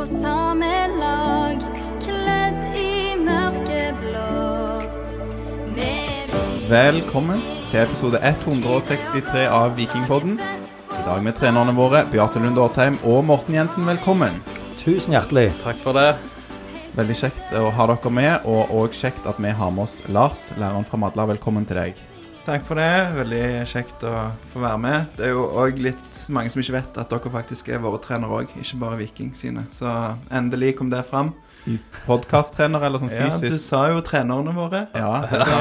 på samme lag, kledd i mørkeblått. Velkommen til episode 163 av Vikingpodden. I dag med trenerne våre Beate Lund Årsheim og Morten Jensen. Velkommen. Tusen hjertelig. Takk for det. Veldig kjekt å ha dere med, og òg kjekt at vi har med oss Lars, læreren fra Madla. Velkommen til deg. Takk for det. Veldig kjekt å få være med. Det er jo òg litt mange som ikke vet at dere faktisk er våre trenere òg, ikke bare Viking sine. Så endelig kom det fram. Podkasttrener eller sånn fysisk? Ja, du sa jo trenerne våre. Ja. Så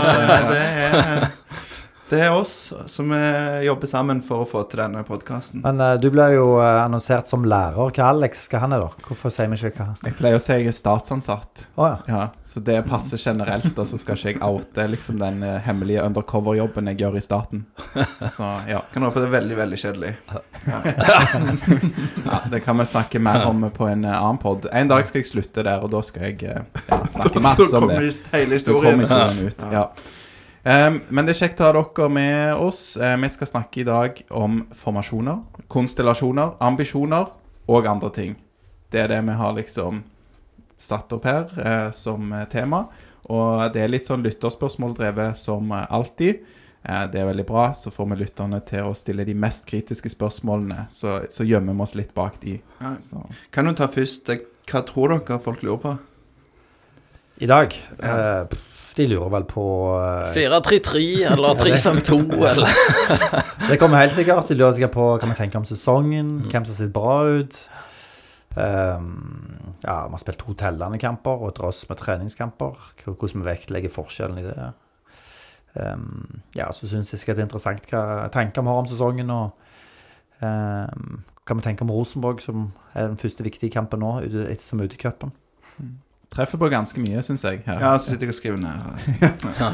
det er, det er oss som eh, jobber sammen for å få til denne podkasten. Men uh, du ble jo eh, annonsert som lærer. Hva Alex hva han er, da? Hvorfor sier vi ikke hva Jeg pleier å si jeg er statsansatt. Oh, ja. Ja, Så det passer generelt, og så skal ikke jeg oute liksom den hemmelige undercover-jobben jeg gjør i staten. Så ja. Kan håpe det er veldig, veldig kjedelig. ja. Det kan vi snakke mer om på en annen pod. En dag skal jeg slutte der, og da skal jeg ja, snakke masse om det. det. kommer hele historien. historien ut. Ja. Em, men det er kjekt å ha dere med oss. Eh, vi skal snakke i dag om formasjoner, konstellasjoner, ambisjoner og andre ting. Det er det vi har liksom satt opp her eh, som eh, tema. Og det er litt sånn lytterspørsmål drevet som alltid. Eh, det er veldig bra. Så får vi lytterne til å stille de mest kritiske spørsmålene. Så, så gjemmer vi oss litt bak de. Så. Kan du ta først Hva tror dere folk lurer på? I dag Ja. eh, De lurer vel på eh, 4-3-3 eller 3-5-2 eller Det kommer helt sikkert. De lurer sikkert på hva vi tenker om sesongen, hvem som ser bra ut. Um, ja, vi har spilt to tellende kamper og et drøss med treningskamper. Hvordan vi vektlegger forskjellen i det. Um, ja, så syns jeg det er interessant hva tanker vi har om sesongen. Og um, hva vi tenker om Rosenborg, som er den første viktige kampen nå, ute- ettersom ute i cupen. Treffer på ganske mye, syns jeg. Her. Ja, så sitter jeg og skriver ned. Altså.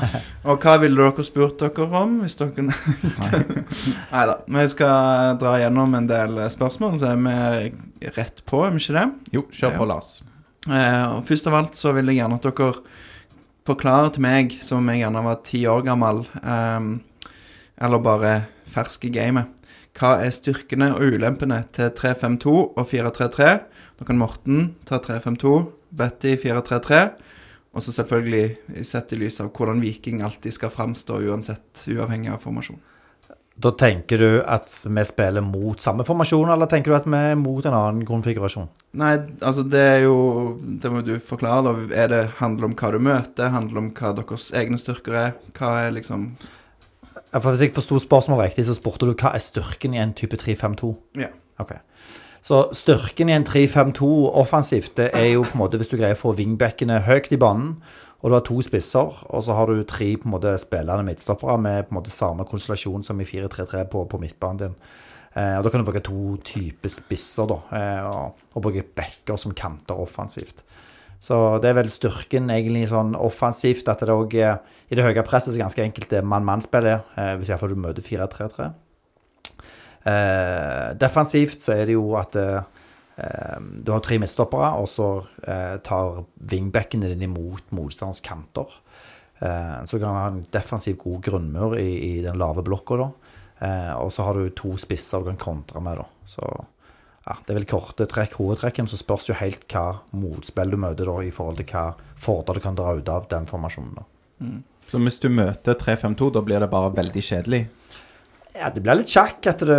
Og hva ville dere spurt dere om? Hvis dere Nei da. Vi skal dra gjennom en del spørsmål, så er vi rett på, er vi ikke det? Jo, kjør på, Lars. Eh, først av alt så vil jeg gjerne at dere forklarer til meg, som jeg gjerne var ti år gammel, eh, eller bare fersk i gamet, hva er styrkene og ulempene til 352 og 433? Da kan Morten ta 352, Betty 433, og så selvfølgelig sett i lys av hvordan Viking alltid skal framstå uansett, uavhengig av formasjon. Da tenker du at vi spiller mot samme formasjon, eller tenker du at vi er mot en annen konfigurasjon? Nei, altså det er jo Det må du forklare, da. Er det handler om hva du møter? Handler om hva deres egne styrker er? Hva er liksom Hvis jeg forsto spørsmålet riktig, så spurte du hva er styrken i en type 352? Ja. Ok. Så styrken i en 3-5-2 offensivt, det er jo på en måte hvis du greier å få wingbackene høyt i banen, og du har to spisser, og så har du tre på en måte spillende midtstoppere med på en måte samme konstellasjon som i 4-3-3 på, på midtbanen din. Eh, og Da kan du bruke to typer spisser, da, eh, og, og bruke backer som kanter offensivt. Så det er vel styrken egentlig sånn offensivt, at det òg i det høye presset så ganske enkelt det mann-mann-spillet, eh, hvis iallfall du møter 4-3-3. Eh, defensivt så er det jo at eh, eh, du har tre midtstoppere, og så tar wingbackene dine imot motstanderens kanter. Så du kan ha en defensiv god grunnmur i, i den lave blokka, da. Og så har du to spisser du kan kontre med, da. Så ja, det er vel korte trekk, hovedtrekken, så spørs jo helt hva motspill du møter, da, i forhold til hva fordeler du kan dra ut av den formasjonen, da. Så hvis du møter 3-5-2, da blir det bare veldig kjedelig? Ja, det blir litt sjakk at det,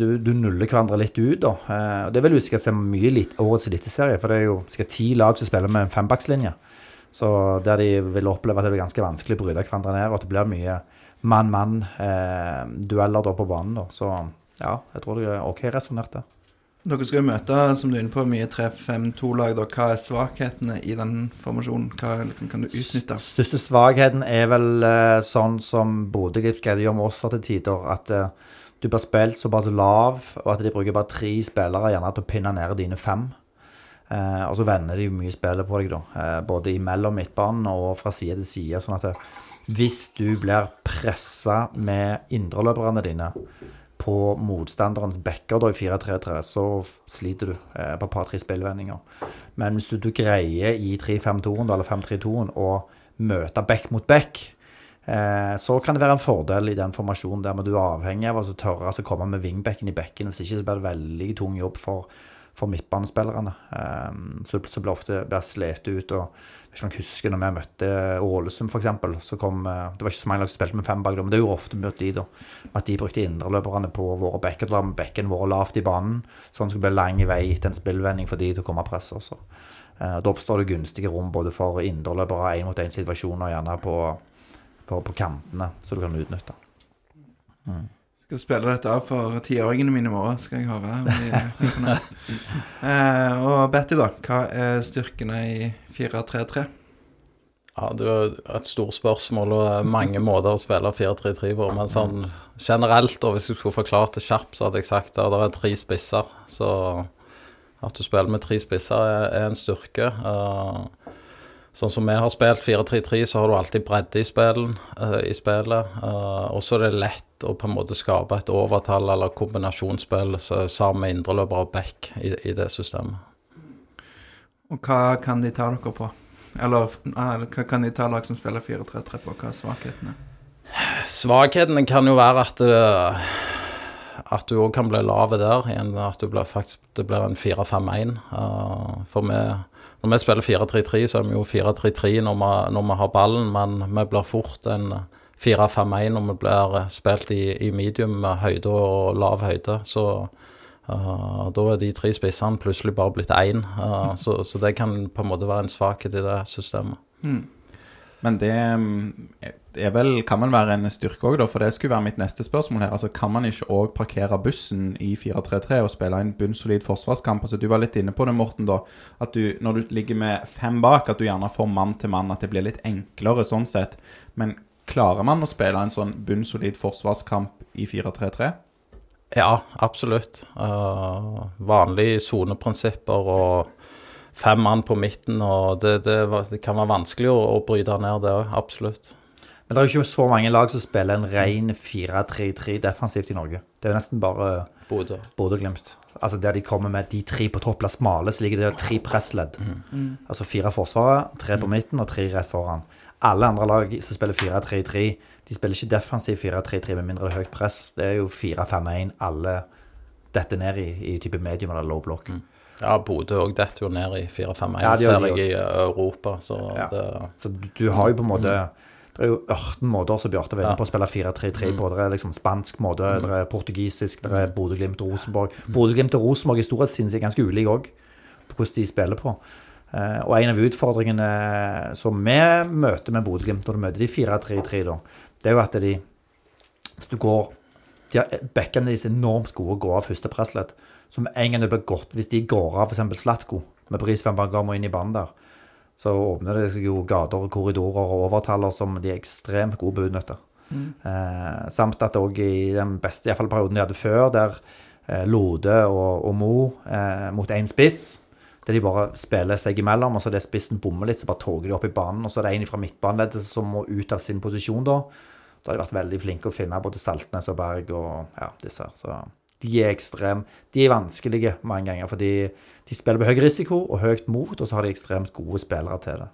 du, du nuller hverandre litt ut, da. Eh, det vil du sikkert se mye i årets eliteserie, for det er jo sikkert ti lag som spiller med en fembackslinje. Så der de vil oppleve at det blir ganske vanskelig å bryte hverandre ned, og at det blir mye mann-mann-dueller da på banen, da. Så ja, jeg tror det er OK resonnert, det. Dere skal jo møte, som du er inne på, mye 3-5-2-lag. Hva er svakhetene i den formasjonen? Hva liksom, kan du utnytte? Største svakheten er vel eh, sånn som Bodø-Glimt greide å gjøre med oss til tider, at eh, du blir spilt såpass lav, og at de bruker bare tre spillere gjerne til å pinne ned dine fem. Eh, og så vender de mye spillet på deg, da. Både imellom midtbanen og fra side til side. Sånn at hvis du blir pressa med indreløperne dine på motstanderens backer da i 4-3-3, så sliter du eh, på et par-tre spillvendinger. Men hvis du, du greier i 3-5-2-en da, eller 5-3-2-en å møte back mot back, eh, så kan det være en fordel i den formasjonen der, men du er avhengig av å tørre å komme med wingbacken i bekken. Hvis ikke så blir det veldig tung jobb for, for midtbanespillerne. Eh, så, så blir ofte blir slet ut. og hvis dere husker når vi møtte Ålesund, f.eks., så kom eh, Det var ikke så mange lag som spilte med fem bak, men det gjorde jo ofte møtt de, da. At de brukte indreløperne på våre bekker. Da med bekken vår lavt i banen, at det skulle bli lang vei til en spillvending for de til å komme og presse også. Eh, Da oppstår det gunstige rom både for indreløpere, én mot én-situasjoner, gjerne på, på, på kantene, så du kan utnytte. Skal spille dette av for tiåringene mine i morgen, skal jeg høre. om de eh, og Betty, da. Hva er styrkene i 4-3-3? Ja, det er et stort spørsmål og mange måter å spille 4-3-3 på. Men sånn generelt, og hvis jeg skulle forklart det kjapt, så hadde jeg sagt at det er tre spisser. Så at du spiller med tre spisser er, er en styrke. Eh, sånn som vi har spilt 4-3-3, så har du alltid bredde i, spillen, uh, i spillet. Uh, og så er det lett å på en måte skape et overtall eller kombinasjonsspill sammen med indreløper og back i, i det systemet. Og hva kan de ta dere på? Eller eh, hva kan de ta lag som spiller 4-3-3 på? Hva er svakhetene? Svakhetene kan jo være at det, at du òg kan bli lave der. At du blir faktisk, det blir en 4-5-1. Uh, for vi, når vi spiller 4-3-3, så er vi jo 4-3-3 når, når vi har ballen, men vi blir fort en 4-5-1 når vi blir spilt i, i medium med høyde og lav høyde. Så uh, da er de tre spissene plutselig bare blitt én. Uh, så, så det kan på en måte være en svakhet i det systemet. Men det mm, vel, kan vel være en styrke òg, for det skulle være mitt neste spørsmål her. Altså, Kan man ikke òg parkere bussen i 4-3-3 og spille en bunnsolid forsvarskamp? Altså, Du var litt inne på det, Morten, da. At du, når du ligger med fem bak, at du gjerne får mann til mann. At det blir litt enklere sånn sett. Men klarer man å spille en sånn bunnsolid forsvarskamp i 4-3-3? Ja, absolutt. Uh, vanlige soneprinsipper og fem mann på midten, og det, det, det kan være vanskelig å, å bryte ned det òg, absolutt. Men det er jo ikke så mange lag som spiller en ren 4-3-3 defensivt i Norge. Det er jo nesten bare Bodø. Bodø og Glimt. Altså der de kommer med de tre på topp, blir smale, så ligger det tre pressledd. Altså fire forsvaret, tre på midten og tre rett foran. Alle andre lag som spiller 4-3-3, de spiller ikke defensiv 4-3-3 med mindre det er høyt press. Det er jo 4-5-1 alle detter ned i, i type medium eller low block. Ja, Bodø òg detter jo ned i 4-5-1, Ja, ser jeg i Europa. Så Ja. det Så du, du har jo på en måte Det er jo 18 måter som Bjarte var inne på å spille 4-3-3 på. Det er liksom spansk måte, det er portugisisk, det er Bodø-Glimt Rosenborg. Bodø-Glimt og Rosenborg i storhetstiden er ganske ulike òg, på hvordan de spiller på. Eh, og en av utfordringene som vi møter med Bodø-Glimt når du møter de 4-3-3, da, det er jo at de Hvis du går Bekkene deres er enormt gode å gå av første pressledd. Med en gang det blir godt, hvis de går av f.eks. Slatko med Bris van Bergamo inn i banen der, så åpner det seg jo gater og korridorer og overtaller som de er ekstremt gode på å utnytte. Eh, samt at òg i den beste i hvert fall perioden de hadde før, der eh, Lode og, og Mo eh, mot én spiss, der de bare spiller seg imellom, og så det spissen bommer litt, så bare toger de opp i banen, og så er det en fra midtbaneleddet som må ut av sin posisjon da. Da har de vært veldig flinke å finne både Saltnes og Berg og ja, disse her. Så de er ekstrem, de er vanskelige mange ganger, fordi de spiller med høy risiko og høyt mot, og så har de ekstremt gode spillere til det.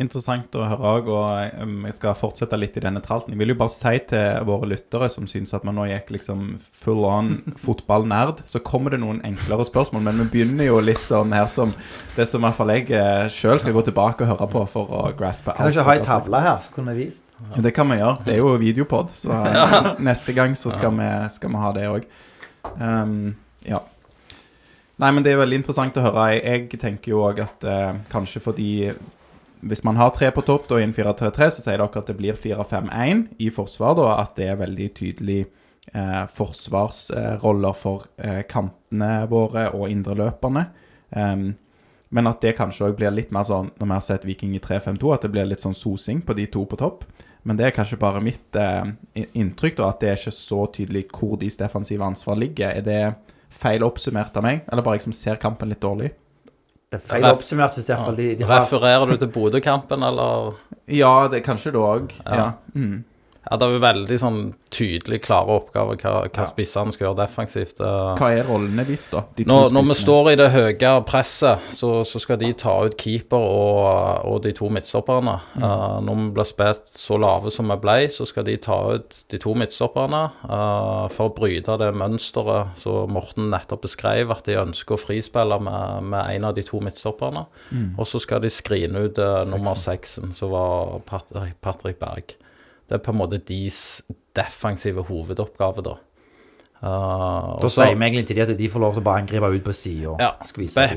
Interessant å høre òg, og um, jeg skal fortsette litt i denne tralten. Jeg vil jo bare si til våre lyttere som syns at man nå gikk liksom full on fotballnerd, så kommer det noen enklere spørsmål, men vi begynner jo litt sånn her som det som i hvert fall jeg sjøl skal gå tilbake og høre på for å graspe alt. Kan du ikke ha ei tavle her, så kunne vi vist? Ja, det kan vi gjøre. Det er jo videopod, så eh, neste gang så skal, vi, skal vi ha det òg. ja. Nei, men det er veldig interessant å høre. Jeg, jeg tenker jo òg at eh, kanskje fordi Hvis man har tre på topp da, i en 4-3-3, så sier dere at det blir 4-5-1 i forsvar. da, At det er veldig tydelig eh, forsvarsroller for eh, kantene våre og indreløperne. Um, men at det kanskje òg blir litt mer sånn, når vi har sett Viking i 3-5-2, at det blir litt sånn sosing på de to på topp. Men det er kanskje bare mitt eh, inntrykk, da, at det er ikke så tydelig hvor deres defensive ansvar ligger. Er det feil oppsummert av meg, eller bare jeg ser kampen litt dårlig? Det er feil Ref- oppsummert hvis i hvert fall de, de har Refererer du til Bodø-kampen, eller? Ja, det kanskje det òg. Ja. Mm. Ja, det er jo veldig sånn tydelig klare oppgaver hva, hva spissene skal gjøre defensivt. Hva er rollene deres, da? De Når, når vi står i det høye presset, så, så skal de ta ut keeper og, og de to midtstopperne. Eh, når vi blir spilt så lave som vi ble, så skal de ta ut de to midtstopperne uh, for å bryte det mønsteret som Morten nettopp beskrev, at de ønsker å frispille med, med en av de to midtstopperne. Og så skal de skrine ut uh, nummer seksen, som var Patrick, Patrick Berg. Det er på en måte deres defensive hovedoppgave, da. Uh, Da sier vi egentlig til de at de får lov til å bare angripe ut på sida. ja,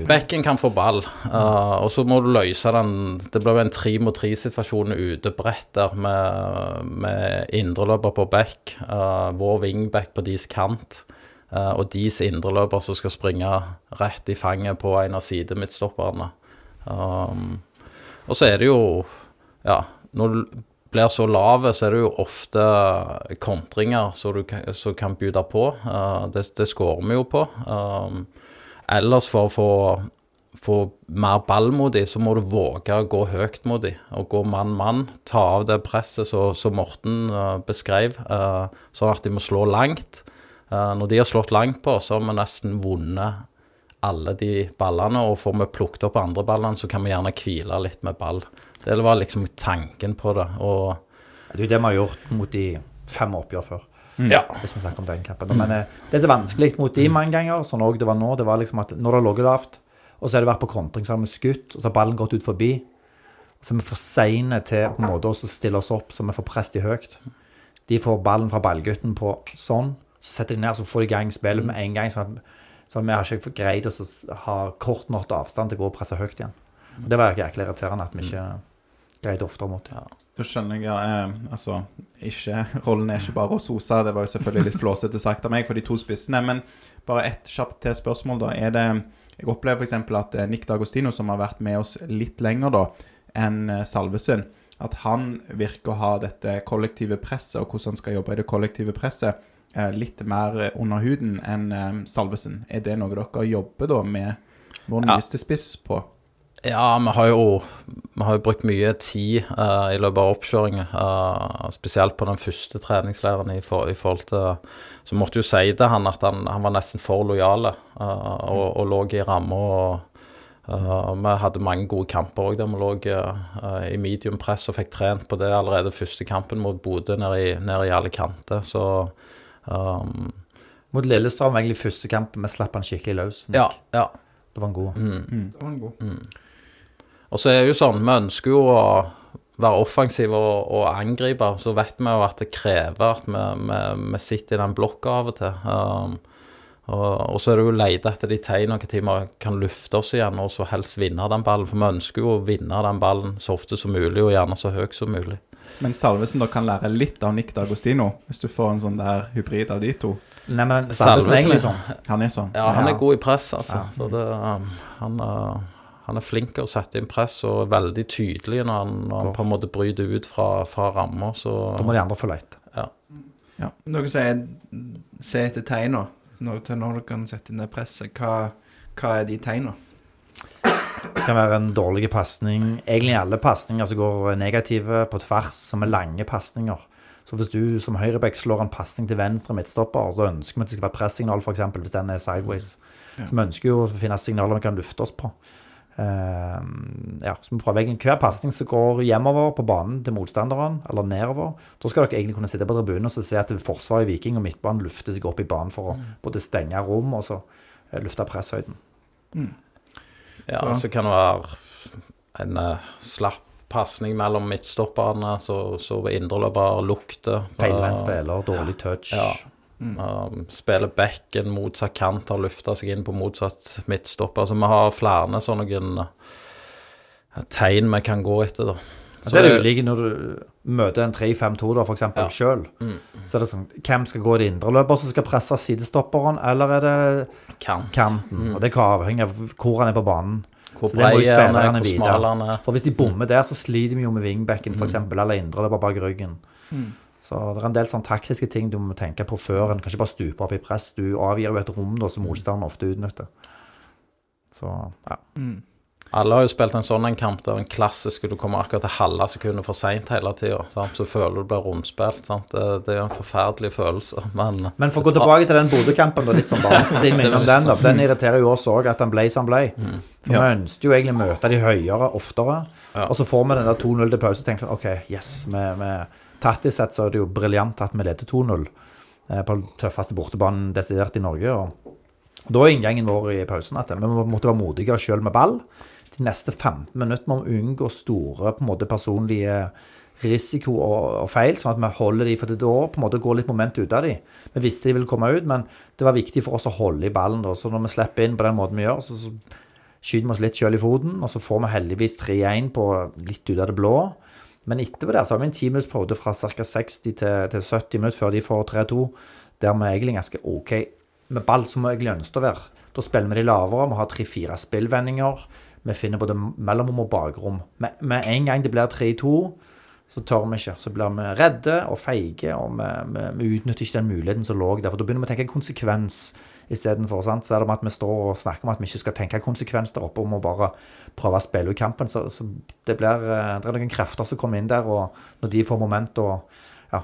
Be. Bekken kan få ball, uh, og så må du løse den Det blir en tre mot tre-situasjon ute bredt der med, med indreløper på bekk, uh, vår wingback på deres kant, og deres indreløper som skal springe rett i fanget på en av sidemidtstopperne. Um, og så er det jo Ja, når du blir så lave, så er det jo ofte kontringer som kan, kan bude på. Uh, det, det skårer vi jo på. Um, ellers for å få, få mer ball mot dem, så må du våge å gå høyt mot dem. Og gå mann-mann. Ta av det presset som Morten uh, beskrev, uh, sånn at de må slå langt. Når de har slått langt på så har vi nesten vunnet alle de ballene, og får vi plukket opp andre ballene, så kan vi gjerne hvile litt med ball. Det var liksom tanken på det. Og Det er jo det vi har gjort mot de fem oppgjør før. ja, Hvis vi snakker om den kampen. Men eh, det er så vanskelig mot de mange ganger, sånn også det var nå, det var liksom at når det har ligget lavt, og så har det vært på kontring, så har vi skutt, og så har ballen gått ut forbi. Så er vi for seine til på en måte å stille oss opp, så vi får press de høyt. De får ballen fra ballgutten på sånn, så setter de ned, så får de i gang spillet med en gang. Sånn at, så vi har ikke greid å ha kort nok avstand til å gå og presse høyt igjen. Og det var jæklig irriterende at vi ikke greide oftere måtte. Ja. Da skjønner jeg, ja, eh, altså ikke, Rollen er ikke bare å sose, det var jo selvfølgelig litt flåsete sagt av meg for de to spissene. Men bare ett kjapt til spørsmål, da. Er det Jeg opplever f.eks. at eh, Nick D'Agostino, som har vært med oss litt lenger da enn eh, Salvesen, at han virker å ha dette kollektive presset, og hvordan han skal jobbe i det kollektive presset, eh, litt mer under huden enn eh, Salvesen. Er det noe dere jobber da med vår Ja. nyeste spiss på? Ja, vi har jo, vi har jo brukt mye tid uh, i løpet av oppkjøringen. Uh, spesielt på den første treningsleiren i, for, i forhold til Så måtte jo si til han at han, han var nesten for lojal og, og lå i ramma. eh, Vi hadde mange gode kamper òg der vi lå eh, i medium press og fikk trent på det allerede første kampen mot Bodø nede i, nede i Alicante. Så um, Mot Lillestrøm var egentlig første kampen vi slapp han skikkelig løs. Ja, ja. Det var en god. Det var en god. Og så er det jo sånn, vi ønsker jo å være offensive og, og angripe, så vet vi jo at det krever at vi, vi, vi sitter i den blokka av og til. Um, og, og så er det jo å lete etter de tegnene når vi kan lufte oss igjen, og så helst vinne den ballen. For vi ønsker jo å vinne den ballen så ofte som mulig, og gjerne så høyt som mulig. Men Salvesen da kan lære litt av Nick D'Agostino, hvis du får en sånn der hybrid av de to. Nei, men Salvesen Salvesen er egentlig sånn. Han er sånn. Ja, han Ja. er god i press, altså. Så det, um, han, uh, han er flink til å sette inn press, og er veldig tydelig når han, når han på en måte bryter ut fra, fra rammer. Da må de andre følge etter. Dere sier se etter tegner når, til når dere kan sette inn det presset. Hva, hva er de tegnene? Det kan være en dårlig pasning. Egentlig alle pasninger som går negative på tvers, som er lange pasninger. Så hvis du som høyreback slår en pasning til venstre midtstopper, så ønsker vi at det skal være pressignal, f.eks. hvis den er sideways. Så vi ønsker jo å finne signaler vi kan lufte oss på. Ehm, ja, så vi prøver egentlig Hver pasning som går hjemover på banen til motstanderen, eller nedover, da skal dere egentlig kunne sitte på tribunen og så se at forsvaret i Viking og midtbanen lufter seg opp i banen for å både stenge rom og så eh, lufte presshøyden. Ja, så kan det være en uh, slapp pasning mellom midtstopperne, så, så indreløper lukter. Feilvendt Uh, spiller, dårlig touch. Ja. Um, spiller backen, motsatt kant, har lufta seg inn på motsatt midtstopper. Så vi har flere sånne uh, tegn vi kan gå etter, da. Så er det ulike når du møter en 3-5-2 da, for eksempel sjøl. selv. Så er det sånn, hvem skal gå det indre løpet som skal presse sidestopperen, eller er det Kant. kanten? Og det kan avhenge av hvor han er på banen. Hvor Så det må jo er spillerne vite. er. For hvis de bommer der, så sliter vi jo med wingbacken, for eksempel, eller indre løper bak ryggen. Så det er en del sånne taktiske ting du må tenke på før en kanskje bare stuper opp i press. Du avgir jo et rom da, som motstanderen ofte utnytter. Så, ja. Alle har jo spilt en sånn en kamp der en klassisk du kommer akkurat til halve sekundet for seint hele tida. Så føler du blir rundspilt. Sant? Det, det er jo en forferdelig følelse, men Men for å gå tilbake til den Bodø-kampen, litt sånn bare siden vi innom den, da. Den irriterer jo oss òg, at den ble som den ble. For Ja. vi ønsket jo egentlig å møte de høyere oftere. Ja. Og så får vi den der 2-0 til pause og tenker sånn OK, yes. Med, med Tattis sett så er det jo briljant at vi leder 2-0 eh, på den tøffeste bortebanen desidert i Norge. Og, da er inngangen vår i pausen at vi måtte være modigere sjøl med ball. De neste 15 minutter må vi unngå store på en måte personlige risiko og feil, sånn at vi holder de, for det da på en måte går litt moment ut av de. Vi visste de ville komme ut, men det var viktig for oss å holde i ballen. da, så når vi slipper inn på den måten vi gjør, så, så skyter vi oss litt sjøl i foten, og så får vi heldigvis 3-1 på litt ut av det blå. Men etterpå der så har vi en timinuttsperiode fra ca. 60 til, til 70 minutter før de får 3-2, der vi egentlig ganske OK med ball, som vi egentlig ønsker å være. Da spiller vi de lavere, vi har tre-fire spillvendinger. Vi finner både mellomrom og bakrom. Med, med en gang det blir 3-2, så tør vi ikke. Så blir vi redde og feige, og vi, vi, vi utnytter ikke den muligheten som lå der. For da begynner vi å tenke konsekvens istedenfor. Så er det med at vi står og snakker om at vi ikke skal tenke konsekvens der oppe, og må bare prøve å spille ut kampen. Så, så det blir eh, Det er noen krefter som kommer inn der, og når de får moment og ja.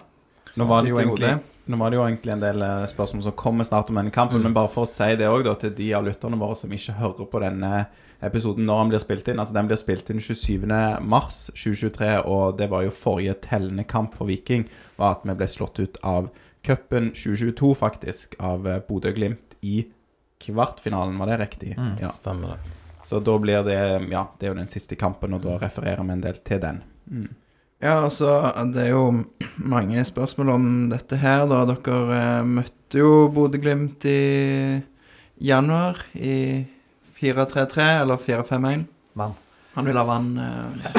Nå var, det jo egentlig, nå var det jo egentlig en del eh, spørsmål som kommer snart om denne kampen, men bare for å si det òg til de av lytterne våre som ikke hører på denne episoden når den blir spilt inn. Altså Den blir spilt inn 27. mars 2023, og det var jo forrige tellende kamp for Viking. Var at vi ble slått ut av cupen 2022, faktisk, av eh, Bodø-Glimt i kvartfinalen. Var det riktig? Ja. stemmer det. Så da blir det Ja, det er jo den siste kampen, og da refererer vi en del til den. Ja, altså, det er jo mange spørsmål om dette her, da. Dere eh, møtte jo Bodø-Glimt i januar i 4-3-3, eller 4-5-1. Vann. Han vil ha vann. eh.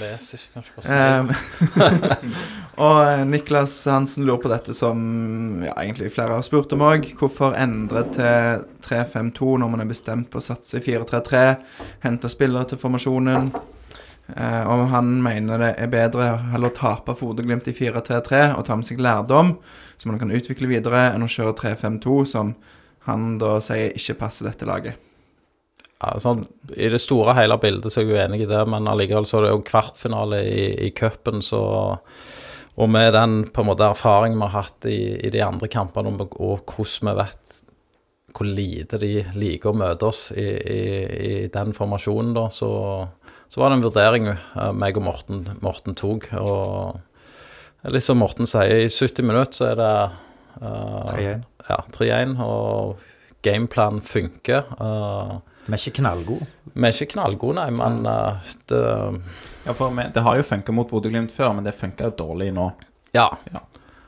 Leser ikke kanskje hva som står. Eh, og eh, Niklas Hansen lurer på dette som ja, egentlig flere har spurt om òg. Hvorfor endre til 3-5-2 når man er bestemt på å satse i 4-3-3? Hente spillere til formasjonen. Uh, og han mener det er bedre heller å tape for Bodø-Glimt i 4-3-3 og ta med seg lærdom, som man kan utvikle videre, enn å kjøre 3-5-2, som han da sier ikke passer dette laget. Sånn, I det store og hele bildet så er jeg jo enig i det, men allikevel så er det jo kvartfinale i, i cupen, så Og med den på en måte erfaringen vi har hatt i, i de andre kampene, og, og hvordan vi vet hvor lite de liker å møte oss i, i, i den formasjonen, da, så, så var det en vurdering eh, meg og Morten, Morten tok. Og litt som Morten sier, i 70 minutter så er det uh, 3-1. Ja, 3-1, og gameplanen funker. Uh, Vi er ikke knallgode. vi er ikke knallgode, nei, men uh, det Ja, for vi, Det har jo funka mot Bodø-Glimt før, men det funka dårlig nå. Ja. Ja.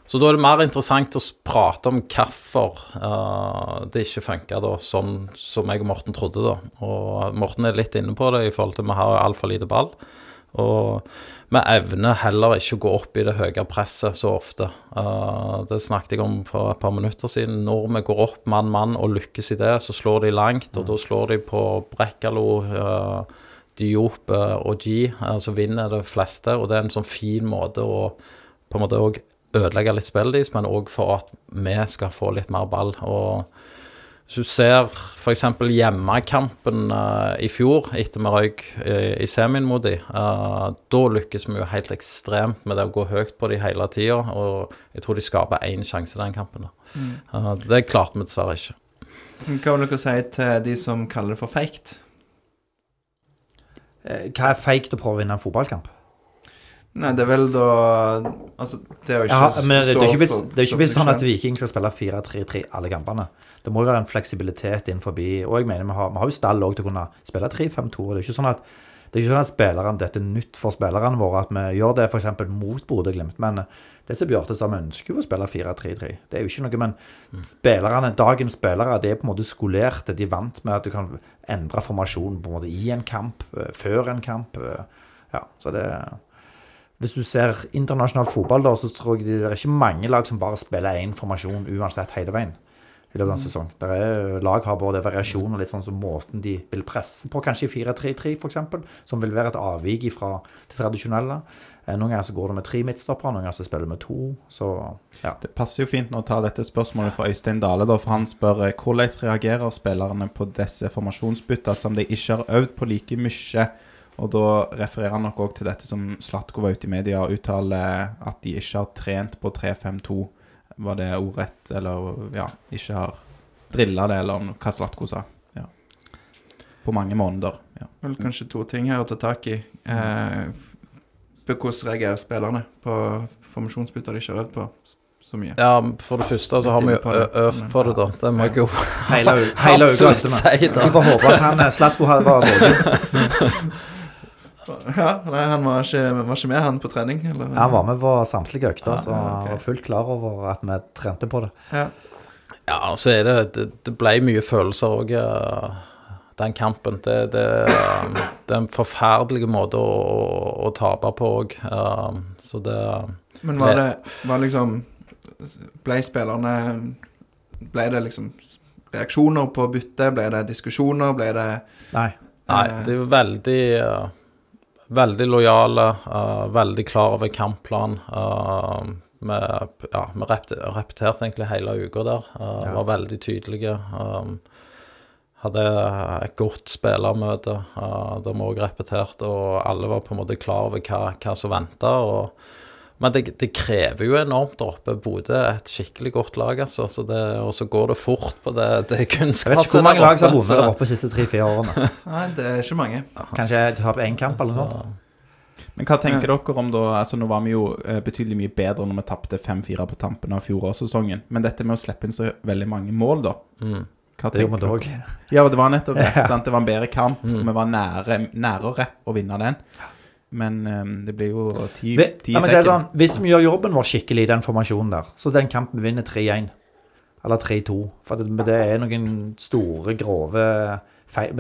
Så da er det mer interessant å prate om hvorfor uh, det ikke funka da, sånn som jeg og Morten trodde, da. Og Morten er litt inne på det i forhold til vi har altfor lite ball. Og vi evner heller ikke å gå opp i det høye presset så ofte. Eh, det snakket jeg om for et par minutter siden. Når vi går opp mann-mann og lykkes i det, så slår de langt, og da slår de på Brekkalo, eh, Diop eh, og G, så vinner det fleste. Og det er en sånn fin måte å på en måte òg ødelegge litt spillet deres, men òg for at vi skal få litt mer ball. Og hvis du ser f.eks. hjemmekampen uh, i fjor, etter vi røyk uh, i semien mot dem, uh, da lykkes vi jo helt ekstremt med det å gå høyt på de hele tida, og jeg tror de skaper én sjanse i den kampen. da. Eh, det klarte vi dessverre ikke. Hva vil dere si til de som kaller det for? Eh, Hva er feigt å prøve å vinne en fotballkamp? Nei, det er vel da Altså, det er jo ikke Ja, men det, er ikke blitt, det er ikke blitt sånn at. Viking skal spille 4-3-3 alle kampene. Det må jo være en fleksibilitet innenfor Og jeg mener vi har, vi har jo stall òg til å kunne spille 3-5-2. og Det er ikke sånn at det er ikke sånn at spilleren, dette er nytt for spillerne våre at vi gjør det f.eks. mot Bodø-Glimt. Men det som Bjarte sa, vi ønsker jo å spille 4-3-3. Det er jo ikke noe, men spillerne, dagens spillere det er på en måte skolerte. De vant med at du kan endre formasjon på en måte i en kamp, eh, før en kamp. eh, Ja, så det hvis du ser internasjonal fotball, da, så tror jeg det er ikke mange lag som bare spiller én formasjon uansett hele veien. i løpet av en sesong. Der er, lag har både variasjon og litt sånn som måten de vil presse på, kanskje 4-3-3 f.eks., som vil være et avvik fra det tradisjonelle. Eh, Noen ganger så går det med tre midtstoppere, noen ganger så spiller det med to. Så ja. Det passer jo fint nå å ta dette spørsmålet fra Øystein Dale, da, for han spør eh, hvordan reagerer spillerne på disse formasjonsbytta som de ikke har øvd på like mye? Og da refererer han nok òg til dette som Slatko var ute i media og uttaler at de ikke har trent på 3-5-2. Var det ordrett, eller ja, ikke har drilla det, eller hva Slatko sa. Ja. På mange måneder. Ja. Vel kanskje to ting her å ta tak i. Eh, på hvordan reagerer spillerne på formasjonsbytter de ikke har øvd på så mye? Ja, for det første så har vi jo øvd på det, da. Det må jeg jo Hele, hele uka absolutt Da. si, Så vi får håpe at han eh, Slatko var våken. Ja, nei, han var ikke, var ikke med, han, på trening? Eller? Han var med på samtlige økter, så ja, han var fullt klar over at vi trente på det. Ja. Ja, og så er det Det, det ble mye følelser òg, den kampen. Det, det, det er en forferdelig måte å, å, å tape på òg. Så det Men var det var liksom Ble spillerne Ble det liksom reaksjoner på byttet? Ble det diskusjoner? Ble det Nei. Nei, det er jo veldig eh, Veldig lojale, uh, veldig klar over kampplan. Uh, vi ja, vi repeterte egentlig hele uka der. eh, Var veldig tydelige. Um, hadde et godt spillermøte uh, der vi òg repeterte, og alle var på en måte klar over hva, hva som venta. Men det, det krever jo enormt der oppe. Bodø er et skikkelig godt lag, altså. Så det, og så går det fort på det, det Jeg vet ikke hvor mange lag som har vunnet der oppe de siste tre-fire årene. Nei, det er ikke mange. Kanskje du har på én kamp eller noe sånt. Men hva tenker dere om da Altså Nå var vi jo eh, betydelig mye bedre når vi tapte 5-4 på tampen av fjorårssesongen. Men dette med å slippe inn så veldig mange mål, da. Mm. Hva Det gjorde vi òg. Ja, det var nettopp det. sant? Det var en bedre kamp. Vi var nære, nærere å vinne den. Men um, det blir jo ti, Vi- ti sekken. sånn, Hvis vi gjør jobben vår skikkelig i den formasjonen der, så den kampen vinner 3-1. Eller 3-2. For det, det er noen store, grove feil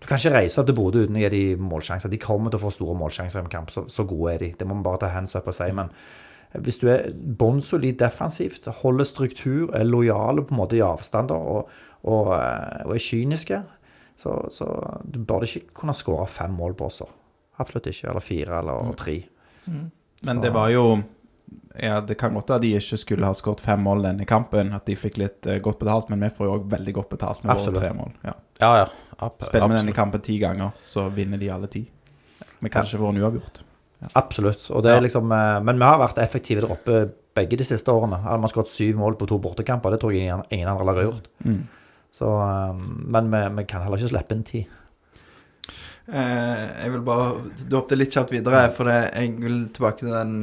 Du kan ikke reise opp til Bodø uten å gi de målsjanser. De kommer til å få store målsjanser i en kamp. Så, så gode er de. Det må vi bare ta hands up og si. Men hvis du er bånnsolid defensivt, holder struktur, er lojale på en måte i avstander og, og, eh, og er kyniske, så, så du burde ikke kunne skåre fem mål på oss. Absolutt ikke. Eller fire, eller tre. Men det var jo ja, Det kan godt være de ikke skulle ha skåret fem mål denne kampen, at de fikk litt uh, godt betalt, men vi får jo òg veldig godt betalt med Absolutt. våre tre mål. Ja. Ja, ja. Ab Spiller vi denne kampen ti ganger, så vinner de alle ti. Vi kan ikke få en uavgjort. Absolutt. Og det er liksom, eh, men vi har vært effektive der oppe begge de siste årene. Vi har skåret syv mål på to bortekamper. Det tror jeg ingen, ingen andre lag har gjort. Mm. Så, eh, men vi, vi kan heller ikke slippe inn ti. Eh, jeg vil bare droppe det litt kjapt videre, for det, jeg vil tilbake til den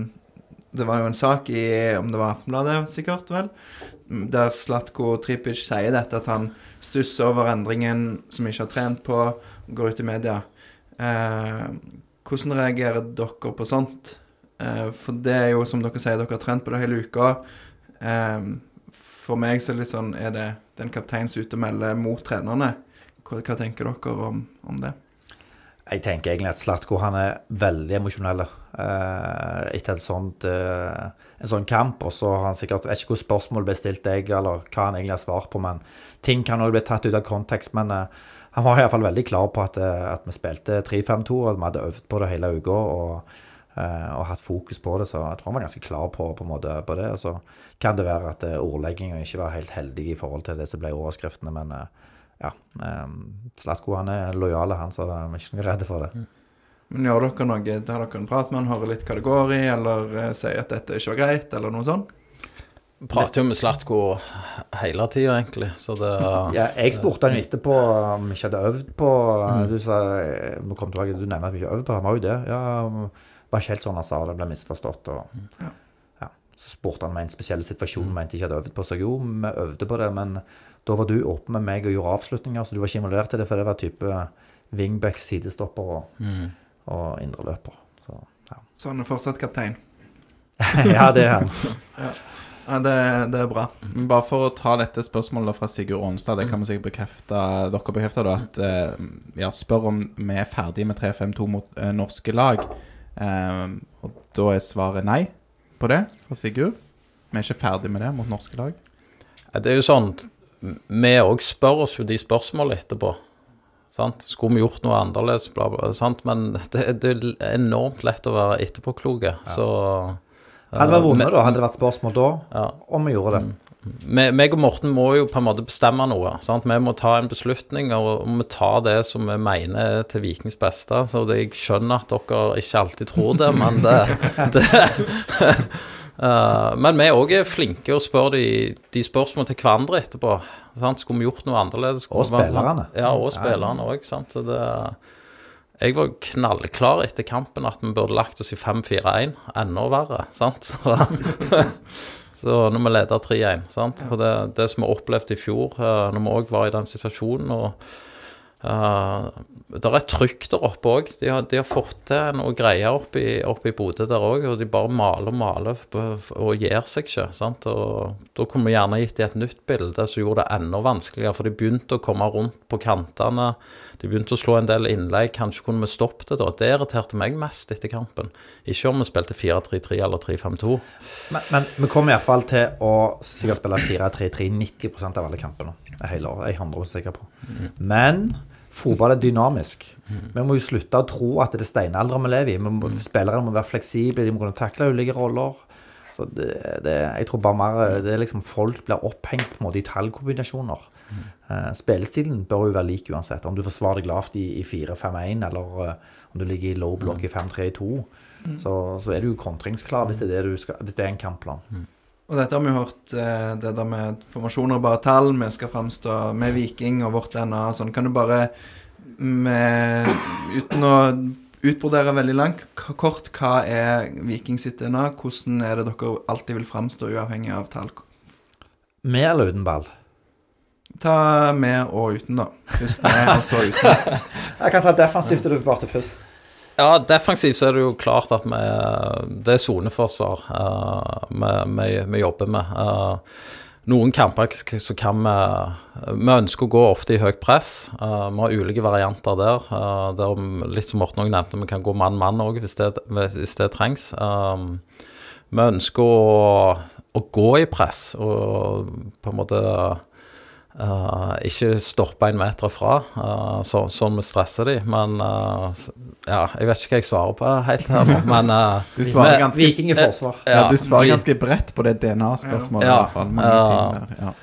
Det var jo en sak i Om det var Aftenbladet, sikkert, vel? Der Slatko Tripic sier dette, at han stusser over endringen som ikke har trent på, går ut i media. Eh, hvordan reagerer dere på sånt? Eh, for det er jo, som dere sier, dere har trent på det hele uka. Eh, for meg så er det litt sånn Er det den kaptein som er ute og melder mot trenerne? Hva, hva tenker dere om, om det? Jeg tenker egentlig at Slatko han er veldig emosjonell eh, etter et sånt, eh, en sånn kamp. Og så har han sikkert Jeg vet ikke hvor spørsmål ble stilt deg, eller hva han egentlig har svart på, men ting kan òg bli tatt ut av kontekst. Men eh, han var iallfall veldig klar på at, eh, at vi spilte 3-5-2, og at vi hadde øvd på det hele uka. Og, eh, og hatt fokus på det, så jeg tror han var ganske klar på, på, måte, på det. Og så kan det være at eh, ordlegginga ikke var helt heldig i forhold til det som ble overskriftene, men ja. um, Slatko han er lojal, han, så vi er ikke noe redde for det. Men gjør dere noe, tar dere en prat med han, hører litt hva det går i, eller uh, sier at dette ikke var greit, eller noe sånt? Prater jo med Slatko hele tida, egentlig, så det Ja, jeg spurte han jo etterpå om vi ikke hadde øvd på Mm. Du sa, vi kom tilbake, du nevner at vi ikke har øvd på det. Han var jo det. Ja, det var ikke helt sånn han sa det, ble misforstått. Og, Ja. ja. Så spurte han meg en spesiell situasjon vi mente ikke hadde øvd på. Så jo, vi øvde på det, men da var du åpen med meg og gjorde avslutninger, så du var ikke involvert i det, for det var type wingback, sidestopper og, Mm. og indreløper. Så ja. Så han er fortsatt kaptein. ja, det er han. Ja, det, det er bra. Bare for å ta dette spørsmålet fra Sigurd Ronstad. det kan vi sikkert bekrefte Dere bekrefter da at eh, Ja, spør om vi er ferdige med 3-5-2 mot eh, norske lag. Eh, og da er svaret nei på det fra Sigurd. Vi er ikke ferdig med det mot norske lag. Det er jo sånn vi òg spør oss jo de spørsmålene etterpå. Sant? Skulle vi gjort noe annerledes, bla, bla, sant? Men det, det er enormt lett å være etterpåkloke. Så Hadde det vært vunnet, da, hadde det vært spørsmål da Ja. om vi gjorde det. Me- meg og Morten må jo på en måte bestemme noe. Sant? Vi må ta en beslutning, og vi tar det som vi mener er til Vikings beste. Så det, jeg skjønner at dere ikke alltid tror det, men det, det Eh, Men vi òg er flinke og spør de, de spørsmål til hverandre etterpå. Sant? Skulle vi gjort noe annerledes? Og spillerne. Ja, og spillerne òg. Så jeg var knallklar etter kampen at vi burde lagt oss i 5-4-1. Enda verre, sant? Så, så når vi leder 3-1, sant. For det, det som vi opplevde i fjor, eh, når vi òg var i den situasjonen og uh, Det er trykk der oppe òg. De, har- de har fått til noe greier oppe i, oppe i Bodø der òg, og de bare maler og maler og gir seg ikke. sant? Og Da kunne vi gjerne gitt dem et nytt bilde som gjorde det enda vanskeligere, for de begynte å komme rundt på kantene. De begynte å slå en del innlegg. Kanskje kunne vi stoppet det da. Det irriterte meg mest etter kampen. Ikke om vi spilte 4-3-3 eller 3-5-2. Men, men vi kommer iallfall til å sikkert spille 4-3-3 90% av alle kampene. Hele året. Jeg er 100 sikker på. Men fotball er dynamisk. Vi må jo slutte å tro at det er steinalderen vi lever i. Vi må, spillerne må være fleksible, de må kunne takle ulike roller. Så det, det, jeg tror bare mer det er liksom Folk blir opphengt på en måte i tallkombinasjoner. Eh, spillestilen bør jo være lik uansett. Om du forsvarer deg lavt i, i 4-5-1, eller eh, om du ligger i low block i 5-3-2, så, så er du jo kontringsklar hvis det er, det du skal, hvis det er en kampplan. Og dette har vi hørt, eh, det der med formasjoner og bare tall. Vi skal framstå med Viking og vårt DNA og sånn. Kan du bare, med, uten å utbrodere veldig langt, kort, hva er Viking sitt DNA? Hvordan er det dere alltid vil framstå uavhengig av tall? Med eller uten ball? Ta med og uten, da. Først med, og så uten. Jeg kan ta defensivt til du sparte først. Ja, defensivt så er det jo klart at vi, det er soneforsvar uh, vi, vi, jobber med. Uh, noen kamper så kan vi Vi ønsker å gå ofte i høyt press. Uh, vi har ulike varianter der. Der litt som Morten nevnte, vi kan gå mann-mann òg hvis, hvis det trengs. Vi ønsker å, å gå i press og på en måte Uh, ikke stoppe en meter fra, uh, så, sånn vi stresser de. Men uh, ja, jeg vet ikke hva jeg svarer på helt her nå, men uh, Du svarer ganske, Viking i forsvar. ja, du svarer vi- ganske bredt på det DNA-spørsmålet, Ja. i hvert fall. Mange Ja. ting der, ja.